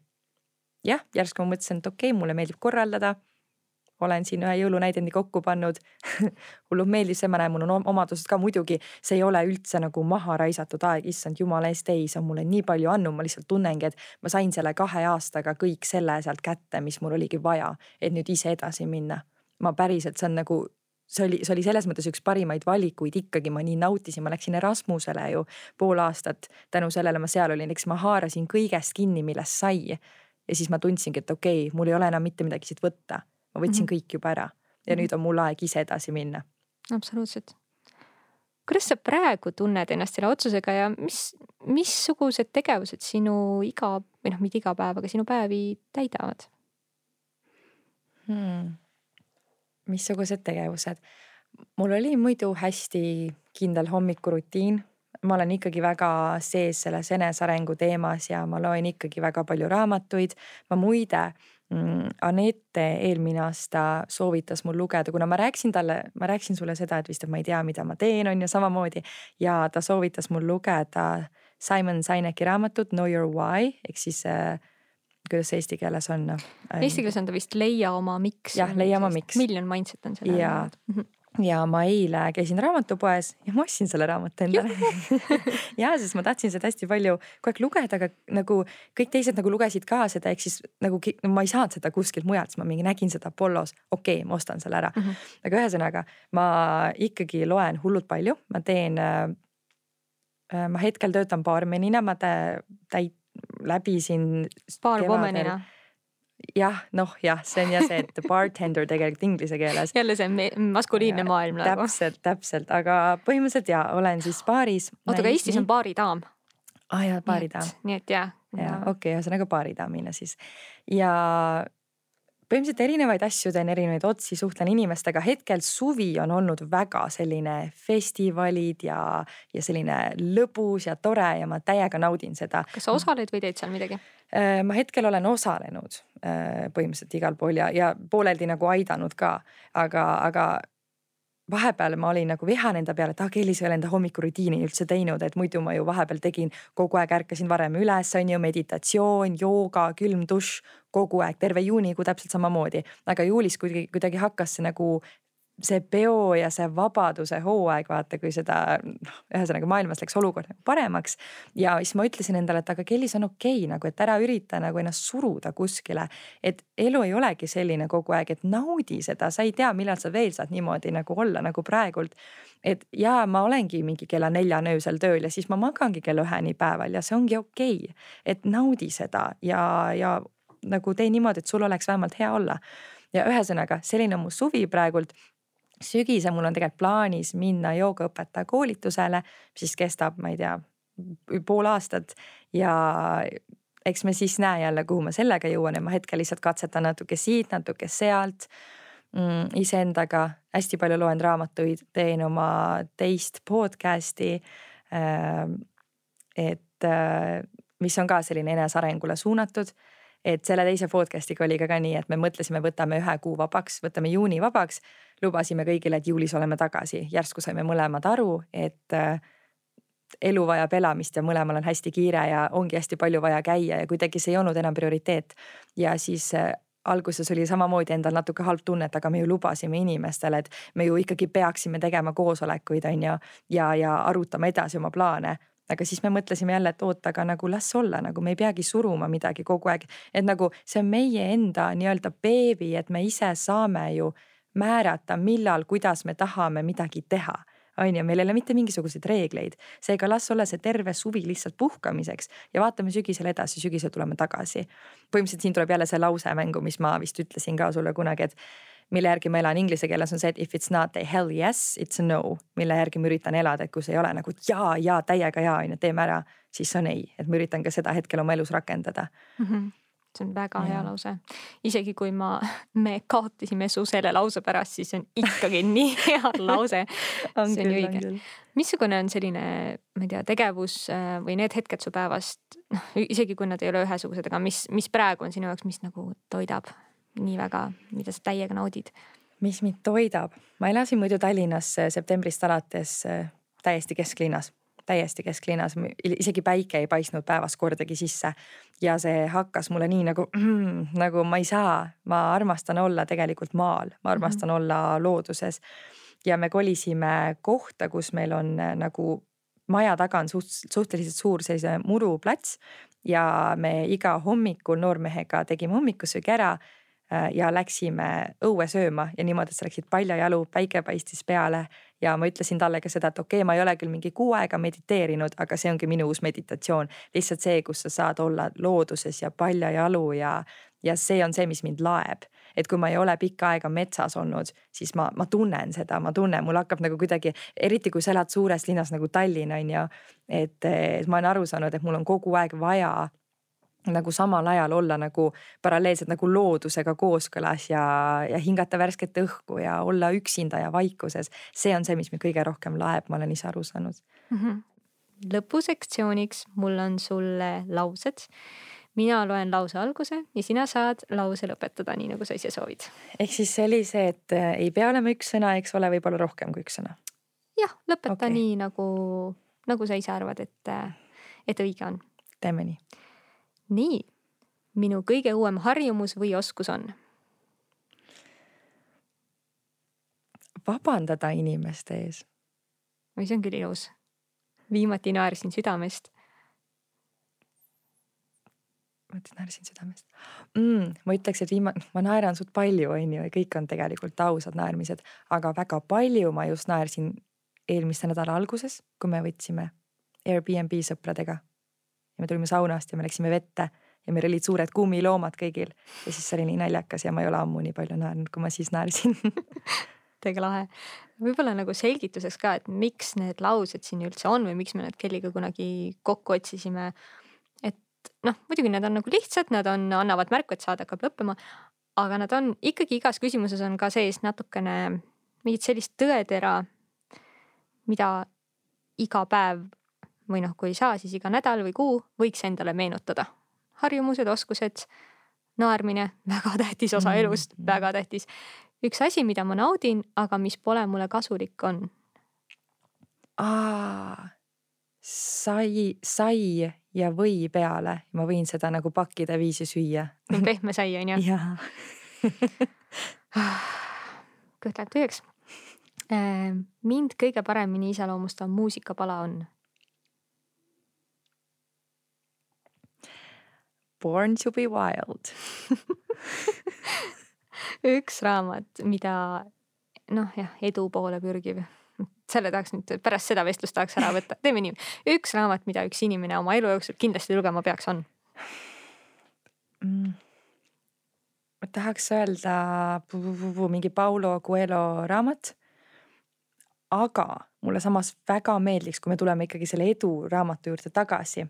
jah, järsku ma mõtlesin, et okei okay,, mulle meeldib korraldada olen siin ühe jõulunäidendi kokku pannud. Hullult meeldis see, ma näen, mul on omadused ka muidugi, see ei ole üldse nagu maha raisatud aeg, issand jumala eest, ei, see on mulle nii palju andnud, ma lihtsalt tunnengi, et ma sain selle kahe aastaga kõik selle sealt kätte, mis mul oligi vaja, et nüüd ise edasi minna. ma päriselt, see on nagu see oli, see oli selles mõttes üks parimaid valikuid. Ikkagi, ma nii nautisin, ma läksin Erasmusele ju pool aastat. tänu sellele ma seal olin, eks ma haarasin kõigest kinni, millest sai. ja siis ma tundsingi, et okei okay,, mul ei ole enam mitte midagi siit võtta ma võtsin mm -hmm. kõik juba ära ja nüüd on mul aeg ise edasi minna. absoluutselt. kuidas sa praegu tunned ennast selle otsusega ja mis, missugused tegevused sinu iga või noh, mitte iga päev, aga sinu päevi täidavad hmm.? missugused tegevused? mul oli muidu hästi kindel hommikurutiin ma olen ikkagi väga sees selles enesearengu teemas ja ma loen ikkagi väga palju raamatuid. ma muide Mm, Anette eelmine aasta soovitas mul lugeda, kuna ma rääkisin talle, ma rääkisin sulle seda, et vist, et ma ei tea, mida ma teen, on ju samamoodi. ja ta soovitas mul lugeda Simon Sineki raamatut Know your why ehk siis äh, kuidas eesti keeles on? Eesti keeles on ta vist Leia oma miks. jah, Leia oma miks. Million mindset on selle. ja, ja ma eile käisin raamatupoes ja ma ostsin selle raamatu endale ja, sest ma tahtsin seda hästi palju kogu aeg lugeda, aga nagu kõik teised nagu lugesid ka seda, ehk siis nagu ma ei saanud seda kuskilt mujalt, siis ma mingi nägin seda Apollos, okei okay,, ma ostan selle ära mm. -hmm. aga ühesõnaga ma ikkagi loen hullult palju, ma teen äh,. ma hetkel töötan baarmenina, ma täit-, läbisin. baarwomanina jah, noh jah, see on jah see, et bartender tegelikult inglise keeles. jälle see maskuliinne maailm nagu. täpselt, täpselt, aga põhimõtteliselt ja olen siis baaris. oota, aga Eestis on baaridaam. aa ah, jaa, baaridaam. nii et jah. ja okei okay,, ühesõnaga baaridaamina siis ja põhimõtteliselt erinevaid asju teen, erinevaid otsi, suhtlen inimestega. hetkel suvi on olnud väga selline festivalid ja, ja selline lõbus ja tore ja ma täiega naudin seda. kas sa osaled või teed seal midagi? Äh, ma hetkel olen osalenud äh, põhimõtteliselt igal pool ja, ja pooleldi nagu aidanud ka, aga, aga vahepeal ma olin nagu vihane enda peale, et ah, Keelis ei ole enda hommikurutiini üldse teinud, et muidu ma ju vahepeal tegin, kogu aeg ärkasin varem üles, on ju, meditatsioon, jooga, külm dušš, kogu aeg, terve juunikuu täpselt samamoodi. aga juulis kuidagi, kuidagi hakkas see nagu see peo ja see vabaduse hooaeg, vaata, kui seda noh, ühesõnaga maailmas läks olukord nagu paremaks. ja siis ma ütlesin endale, et aga Kelly, see on okei okay, nagu, et ära ürita nagu ennast suruda kuskile. et elu ei olegi selline kogu aeg, et naudi seda, sa ei tea, millal sa veel saad niimoodi nagu olla nagu praegult. et ja ma olengi mingi kella neljani öösel tööl ja siis ma magangi kella üheni päeval ja see ongi okei okay.. et naudi seda ja, ja nagu tee niimoodi, et sul oleks vähemalt hea olla ja ühesõnaga, selline on mu suvi praegult sügisel mul on tegelikult plaanis minna joogaõpetaja koolitusele, siis kestab, ma ei tea, pool aastat ja eks me siis näe jälle, kuhu ma sellega jõuan ja ma hetkel lihtsalt katsetan natuke siit, natuke sealt mm,. iseendaga hästi palju loen raamatuid, teen oma teist podcast'i äh,. et äh, mis on ka selline enesearengule suunatud et selle teise podcast'iga oli ka, ka nii, et me mõtlesime, võtame ühe kuu vabaks, võtame juuni vabaks. Lubasime kõigile, et juulis oleme tagasi, järsku saime mõlemad aru, et äh, elu vajab elamist ja mõlemal on hästi kiire ja ongi hästi palju vaja käia ja kuidagi see ei olnud enam prioriteet. ja siis äh, alguses oli samamoodi endal natuke halb tunne, et aga me ju lubasime inimestele, et me ju ikkagi peaksime tegema koosolekuid, on ju, ja, ja arutama edasi oma plaane aga siis me mõtlesime jälle, et oot, aga nagu las olla, nagu me ei peagi suruma midagi kogu aeg. et nagu see on meie enda nii-öelda beebi, et me ise saame ju määrata, millal, kuidas me tahame midagi teha on ju, meil ei ole mitte mingisuguseid reegleid, seega las olla see terve suvi lihtsalt puhkamiseks ja vaatame sügisel edasi, sügisel tuleme tagasi. põhimõtteliselt siin tuleb jälle see lause mängu, mis ma vist ütlesin ka sulle kunagi, et mille järgi ma elan inglise keeles on see, et if it's not a hell yes, it's a no. mille järgi ma üritan elada, et kui see ei ole nagu ja, ja täiega ja on ju, teeme ära, siis see on ei, et ma üritan ka seda hetkel oma elus rakendada mm. -hmm see on väga ja. hea lause. isegi kui ma, me kaotasime su selle lause pärast, siis see on ikkagi nii hea lause see on ju õige. missugune on selline, ma ei tea, tegevus äh, või need hetked su päevast, noh isegi kui nad ei ole ühesugused, aga mis, mis praegu on sinu jaoks, mis nagu toidab nii väga, mida sa täiega naudid? mis mind toidab, ma elasin muidu Tallinnas septembrist alates äh, täiesti kesklinnas, täiesti kesklinnas, isegi päike ei paistnud päevas kordagi sisse. ja see hakkas mulle nii nagu mm,, nagu ma ei saa, ma armastan olla tegelikult maal, ma armastan mm -hmm. olla looduses. ja me kolisime kohta, kus meil on äh, nagu maja taga on suht, suhteliselt suur sellise muruplats ja me iga hommikul noormehega tegime hommikusöögi ära Äh, ja läksime õue sööma ja niimoodi, et sa läksid paljajalu, päike paistis peale ja ma ütlesin talle ka seda, et okei okay,, ma ei ole küll mingi kuu aega mediteerinud, aga see ongi minu uus meditatsioon. lihtsalt see, kus sa saad olla looduses ja paljajalu ja, ja see on see, mis mind laeb. et kui ma ei ole pikka aega metsas olnud, siis ma, ma tunnen seda, ma tunnen, mul hakkab nagu kuidagi, eriti kui sa elad suures linnas nagu Tallinn on ju. et, et ma olen aru saanud, et mul on kogu aeg vaja nagu samal ajal olla nagu paralleelselt nagu loodusega kooskõlas ja, ja hingata värsket õhku ja olla üksinda ja vaikuses. see on see, mis mind kõige rohkem laeb, ma olen ise aru saanud mm. -hmm. lõpusektsiooniks mul on sulle laused. mina loen lause alguse ja sina saad lause lõpetada, nii nagu sa ise soovid. ehk siis see oli see, et äh, ei pea olema üks sõna, eks ole, võib olla rohkem kui üks sõna. jah, lõpeta okay. nii nagu, nagu sa ise arvad, et, äh, et õige on. teeme nii nii, minu kõige uuem harjumus või oskus on? vabandada inimeste ees. oi, see on küll ilus. viimati naersin südamest. viimati naersin südamest mm,. ma ütleks, et viimane, ma naeran suht palju, on ju, ja kõik on tegelikult ausad naermised, aga väga palju ma just naersin eelmise nädala alguses, kui me võtsime Airbnb sõpradega ja me tulime saunast ja me läksime vette ja meil olid suured kummiloomad kõigil ja siis see oli nii naljakas ja ma ei ole ammu nii palju naernud, kui ma siis naersin täiega lahe. võib-olla nagu selgituseks ka, et miks need laused siin üldse on või miks me need Kelliga kunagi kokku otsisime. et noh, muidugi need on nagu lihtsad, nad on, annavad märku, et saade hakkab lõppema. aga nad on ikkagi igas küsimuses on ka sees natukene mingit sellist tõetera, mida iga päev või noh, kui ei saa, siis iga nädal või kuu võiks endale meenutada. harjumused, oskused, naermine, väga tähtis osa mm. elust, väga tähtis. üks asi, mida ma naudin, aga mis pole mulle kasulik, on. sai, sai ja või peale, ma võin seda nagu pakkida viisi süüa. pehme sai on ju? jaa kõht läheb tühjaks Äh, mind kõige paremini iseloomustav muusikapala on Born to be wild üks raamat, mida noh, jah, edu poole pürgiv. selle tahaks nüüd pärast seda vestlust tahaks ära võtta, teeme nii, üks raamat, mida üks inimene oma elu jooksul kindlasti lugema peaks, on mm.? ma tahaks öelda mingi Paulo Coelho raamat. aga mulle samas väga meeldiks, kui me tuleme ikkagi selle edu raamatu juurde tagasi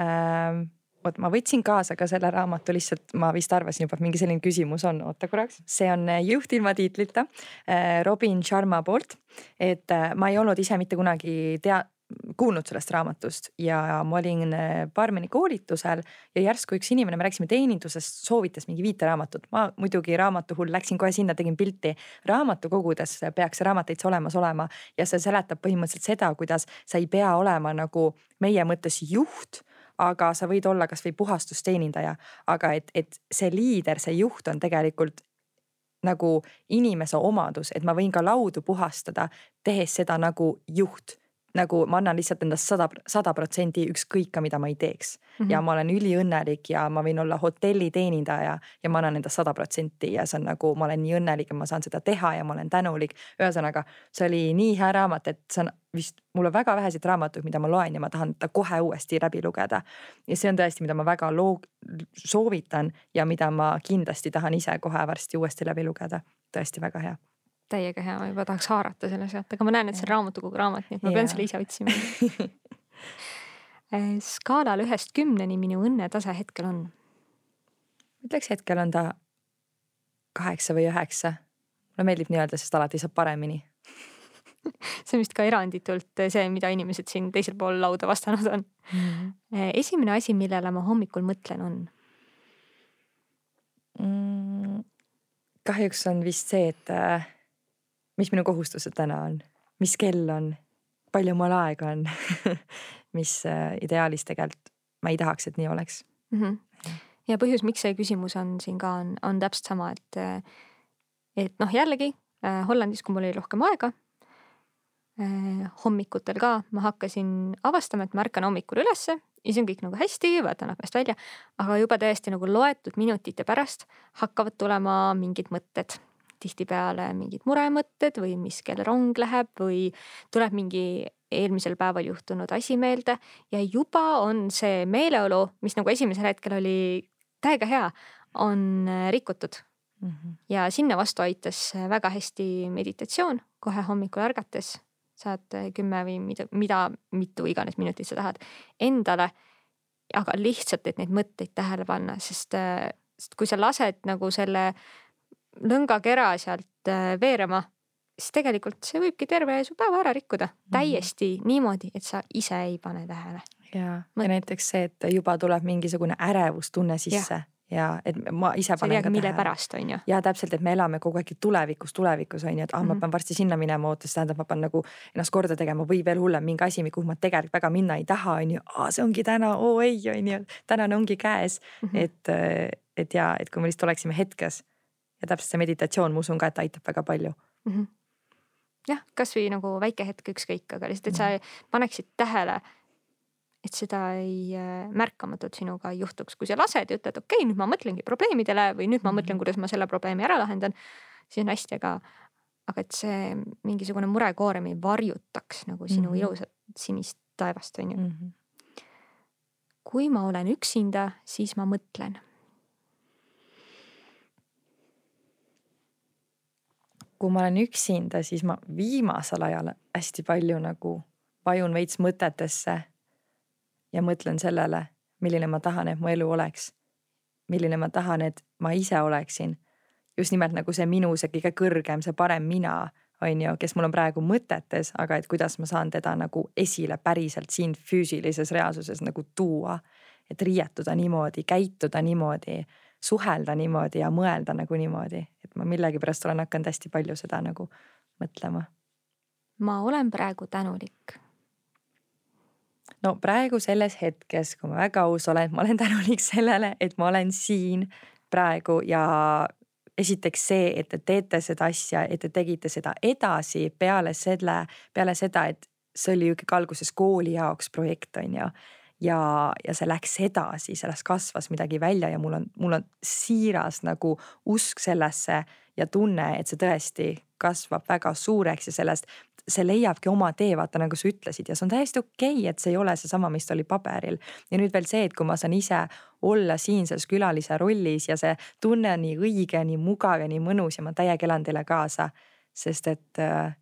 ähm, vot ma võtsin kaasa ka selle raamatu lihtsalt, ma vist arvasin juba, et mingi selline küsimus on, oota korraks. see on äh, Juht ilma tiitlita äh, Robin Sharma poolt. et äh, ma ei olnud ise mitte kunagi tea-, kuulnud sellest raamatust ja ma olin baarmeni koolitusel ja järsku üks inimene, me rääkisime teenindusest, soovitas mingi viiteraamatut. ma muidugi raamatu hull läksin kohe sinna, tegin pilti. raamatukogudes peaks raamat täitsa olemas olema ja see seletab põhimõtteliselt seda, kuidas sa ei pea olema nagu meie mõttes juht aga sa võid olla kasvõi puhastusteenindaja, aga et, et see liider, see juht on tegelikult nagu inimese omadus, et ma võin ka laudu puhastada, tehes seda nagu juht nagu ma annan lihtsalt endast sada, sada protsenti ükskõik ka, mida ma ei teeks mm. -hmm. ja ma olen üliõnnelik ja ma võin olla hotelliteenindaja ja ma annan endast sada protsenti ja see on nagu, ma olen nii õnnelik ja ma saan seda teha ja ma olen tänulik. ühesõnaga, see oli nii hea raamat, et see on vist, mul on väga väheseid raamatuid, mida ma loen ja ma tahan ta kohe uuesti läbi lugeda. ja see on tõesti, mida ma väga loog-, soovitan ja mida ma kindlasti tahan ise kohe varsti uuesti läbi lugeda. tõesti väga hea täiega hea, ma juba tahaks haarata selle sealt, aga ma näen, et see on raamatukogu raamat, nii et ma pean selle ise otsima äh, skaalal ühest kümneni minu õnnetase hetkel on? ütleks hetkel on ta kaheksa või üheksa. mulle meeldib nii öelda, sest alati saab paremini see on vist ka eranditult see, mida inimesed siin teisel pool lauda vastanud on mm. esimene asi, millele ma hommikul mõtlen, on mm,? kahjuks on vist see, et äh, mis minu kohustused täna on, mis kell on, palju mul aega on? Mis äh, ideaalis tegelikult ma ei tahaks, et nii oleks? Mm. -hmm. ja põhjus, miks see küsimus on siin ka on, on täpselt sama, et, äh, et noh, jällegi äh, Hollandis, kui mul oli rohkem aega hommikutel ka ma hakkasin avastama, et ma ärkan hommikul ülesse ja see on kõik nagu hästi, vaatan aknast välja, aga juba täiesti nagu loetud minutite pärast hakkavad tulema mingid mõtted tihtipeale mingid muremõtted või mis kell rong läheb või tuleb mingi eelmisel päeval juhtunud asi meelde ja juba on see meeleolu, mis nagu esimesel hetkel oli täiega hea, on äh, rikutud mm. -hmm. ja sinna vastu aitas väga hästi meditatsioon kohe hommikul ärgates saad äh, kümme või mida, mida, mitu iganes minutit sa tahad endale. aga lihtsalt, et neid mõtteid tähele panna, sest, äh, sest kui sa lased nagu selle lõngakera sealt äh, veerema, siis tegelikult see võibki terve su päeva ära rikkuda mm. täiesti niimoodi, et sa ise ei pane tähele. ja, ja näiteks see, et juba tuleb mingisugune ärevustunne sisse ja ja et ma ise panen ka mille tähele. pärast on ju. ja täpselt, et me elame kogu aeg tulevikus, tulevikus on ju, et ah ma mhm. pean varsti sinna minema, oota, see tähendab, ma pean nagu ennast korda tegema või veel hullem, mingi asi, kuhu ma tegelikult väga minna ei taha, on ju. see ongi täna, oo ei, on ju, tänane ongi käes mm. -hmm. et, et ja, et kui me lihtsalt oleksime hetkes ja täpselt see meditatsioon, ma usun ka, et aitab väga palju mm. -hmm. jah, kasvõi nagu väike hetk ükskõik, aga lihtsalt, et sa mm -hmm. paneksid tähele, et seda ei äh, märkamatult sinuga ei juhtuks, kui sa lased ja ütled, okei okay,, nüüd ma mõtlengi probleemidele või nüüd ma -hmm. mõtlen, kuidas ma selle probleemi ära lahendan, siis on hästi, aga, aga et see mingisugune murekoorem ei varjutaks nagu sinu mm -hmm. ilusat sinist taevast, on ju mm. -hmm. kui ma olen üksinda, siis ma mõtlen kui ma olen üksinda, siis ma viimasel ajal hästi palju nagu vajun veits mõtetesse ja mõtlen sellele, milline ma tahan, et mu elu oleks. milline ma tahan, et ma ise oleksin. just nimelt nagu see minu, see kõige kõrgem, see parem mina, on ju, kes mul on praegu mõtetes, aga et kuidas ma saan teda nagu esile päriselt siin füüsilises reaalsuses nagu tuua. et riietuda niimoodi, käituda niimoodi suhelda niimoodi ja mõelda nagu niimoodi, et ma millegipärast olen hakanud hästi palju seda nagu mõtlema. ma olen praegu tänulik. no praegu selles hetkes, kui ma väga aus olen, ma olen tänulik sellele, et ma olen siin praegu ja esiteks see, et te teete seda asja, et te tegite seda edasi peale selle, peale seda, et see oli ju ikkagi alguses kooli jaoks projekt, on ju ja, ja see läks edasi, sellest kasvas midagi välja ja mul on, mul on siiras nagu usk sellesse ja tunne, et see tõesti kasvab väga suureks ja sellest, see leiabki oma tee, vaata nagu sa ütlesid ja see on täiesti okei okay,, et see ei ole seesama, mis ta oli paberil. ja nüüd veel see, et kui ma saan ise olla siin selles külalise rollis ja see tunne on nii õige, nii mugav ja nii mõnus ja ma täiega elan teile kaasa. sest et äh,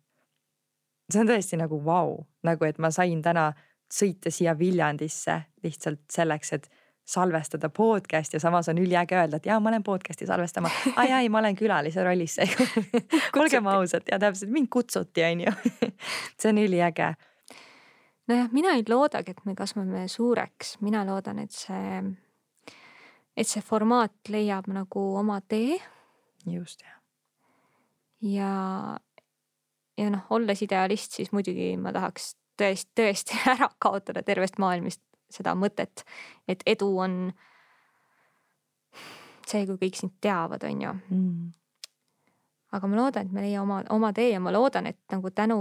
see on tõesti nagu vau wow., nagu et ma sain täna sõita siia Viljandisse lihtsalt selleks, et salvestada podcast ja samas on üliäge öelda, et jaa, ma lähen podcast'i salvestama. aa jaa, ei, ma olen külalise rollis seekord olgem ausad ja täpselt mind kutsuti, on ju. see on üliäge. nojah, mina ei loodagi, et me kasvame suureks, mina loodan, et see, et see formaat leiab nagu oma tee. just jah. ja, ja noh, olles idealist, siis muidugi ma tahaks tõesti, tõesti ära kaotada tervest maailmast seda mõtet, et edu on see, kui kõik sind teavad, on ju mm.. aga ma loodan, et me leiame oma, oma tee ja ma loodan, et nagu tänu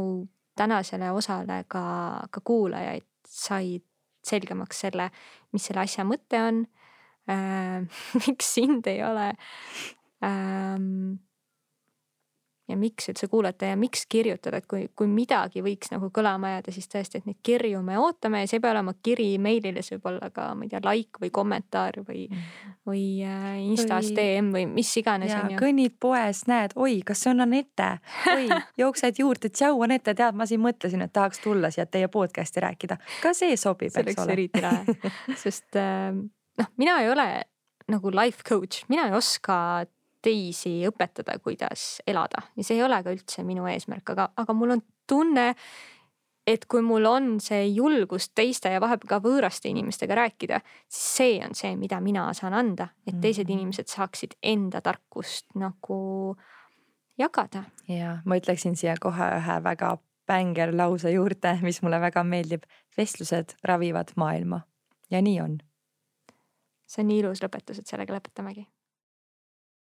tänasele osale ka, ka kuulajaid said selgemaks selle, mis selle asja mõte on. Äh,. miks sind ei ole. Ähm, ja miks üldse kuulata ja miks kirjutada, et kui, kui midagi võiks nagu kõlama jääda, siis tõesti, et neid kirju me ootame ja see ei pea olema kiri meilile, see võib olla ka, ma ei tea, like või kommentaar või mm., või äh, Instas või... DM või mis iganes. ja kõnnid poes, näed, oi, kas see on Anette, oi, jooksed juurde, tšau Anette, tead, ma siin mõtlesin, et tahaks tulla siia teie podcast'i rääkida, ka see sobib, eks ole. eriti lahe, sest äh, noh, mina ei ole nagu life coach, mina ei oska teisi õpetada, kuidas elada ja see ei ole ka üldse minu eesmärk, aga, aga mul on tunne, et kui mul on see julgus teiste ja vahepeal ka võõraste inimestega rääkida, siis see on see, mida mina saan anda, et teised mhm. inimesed saaksid enda tarkust nagu jagada. ja ma ütleksin siia kohe ühe väga bänger lause juurde, mis mulle väga meeldib. vestlused ravivad maailma ja nii on. see on nii ilus lõpetus, et sellega lõpetamegi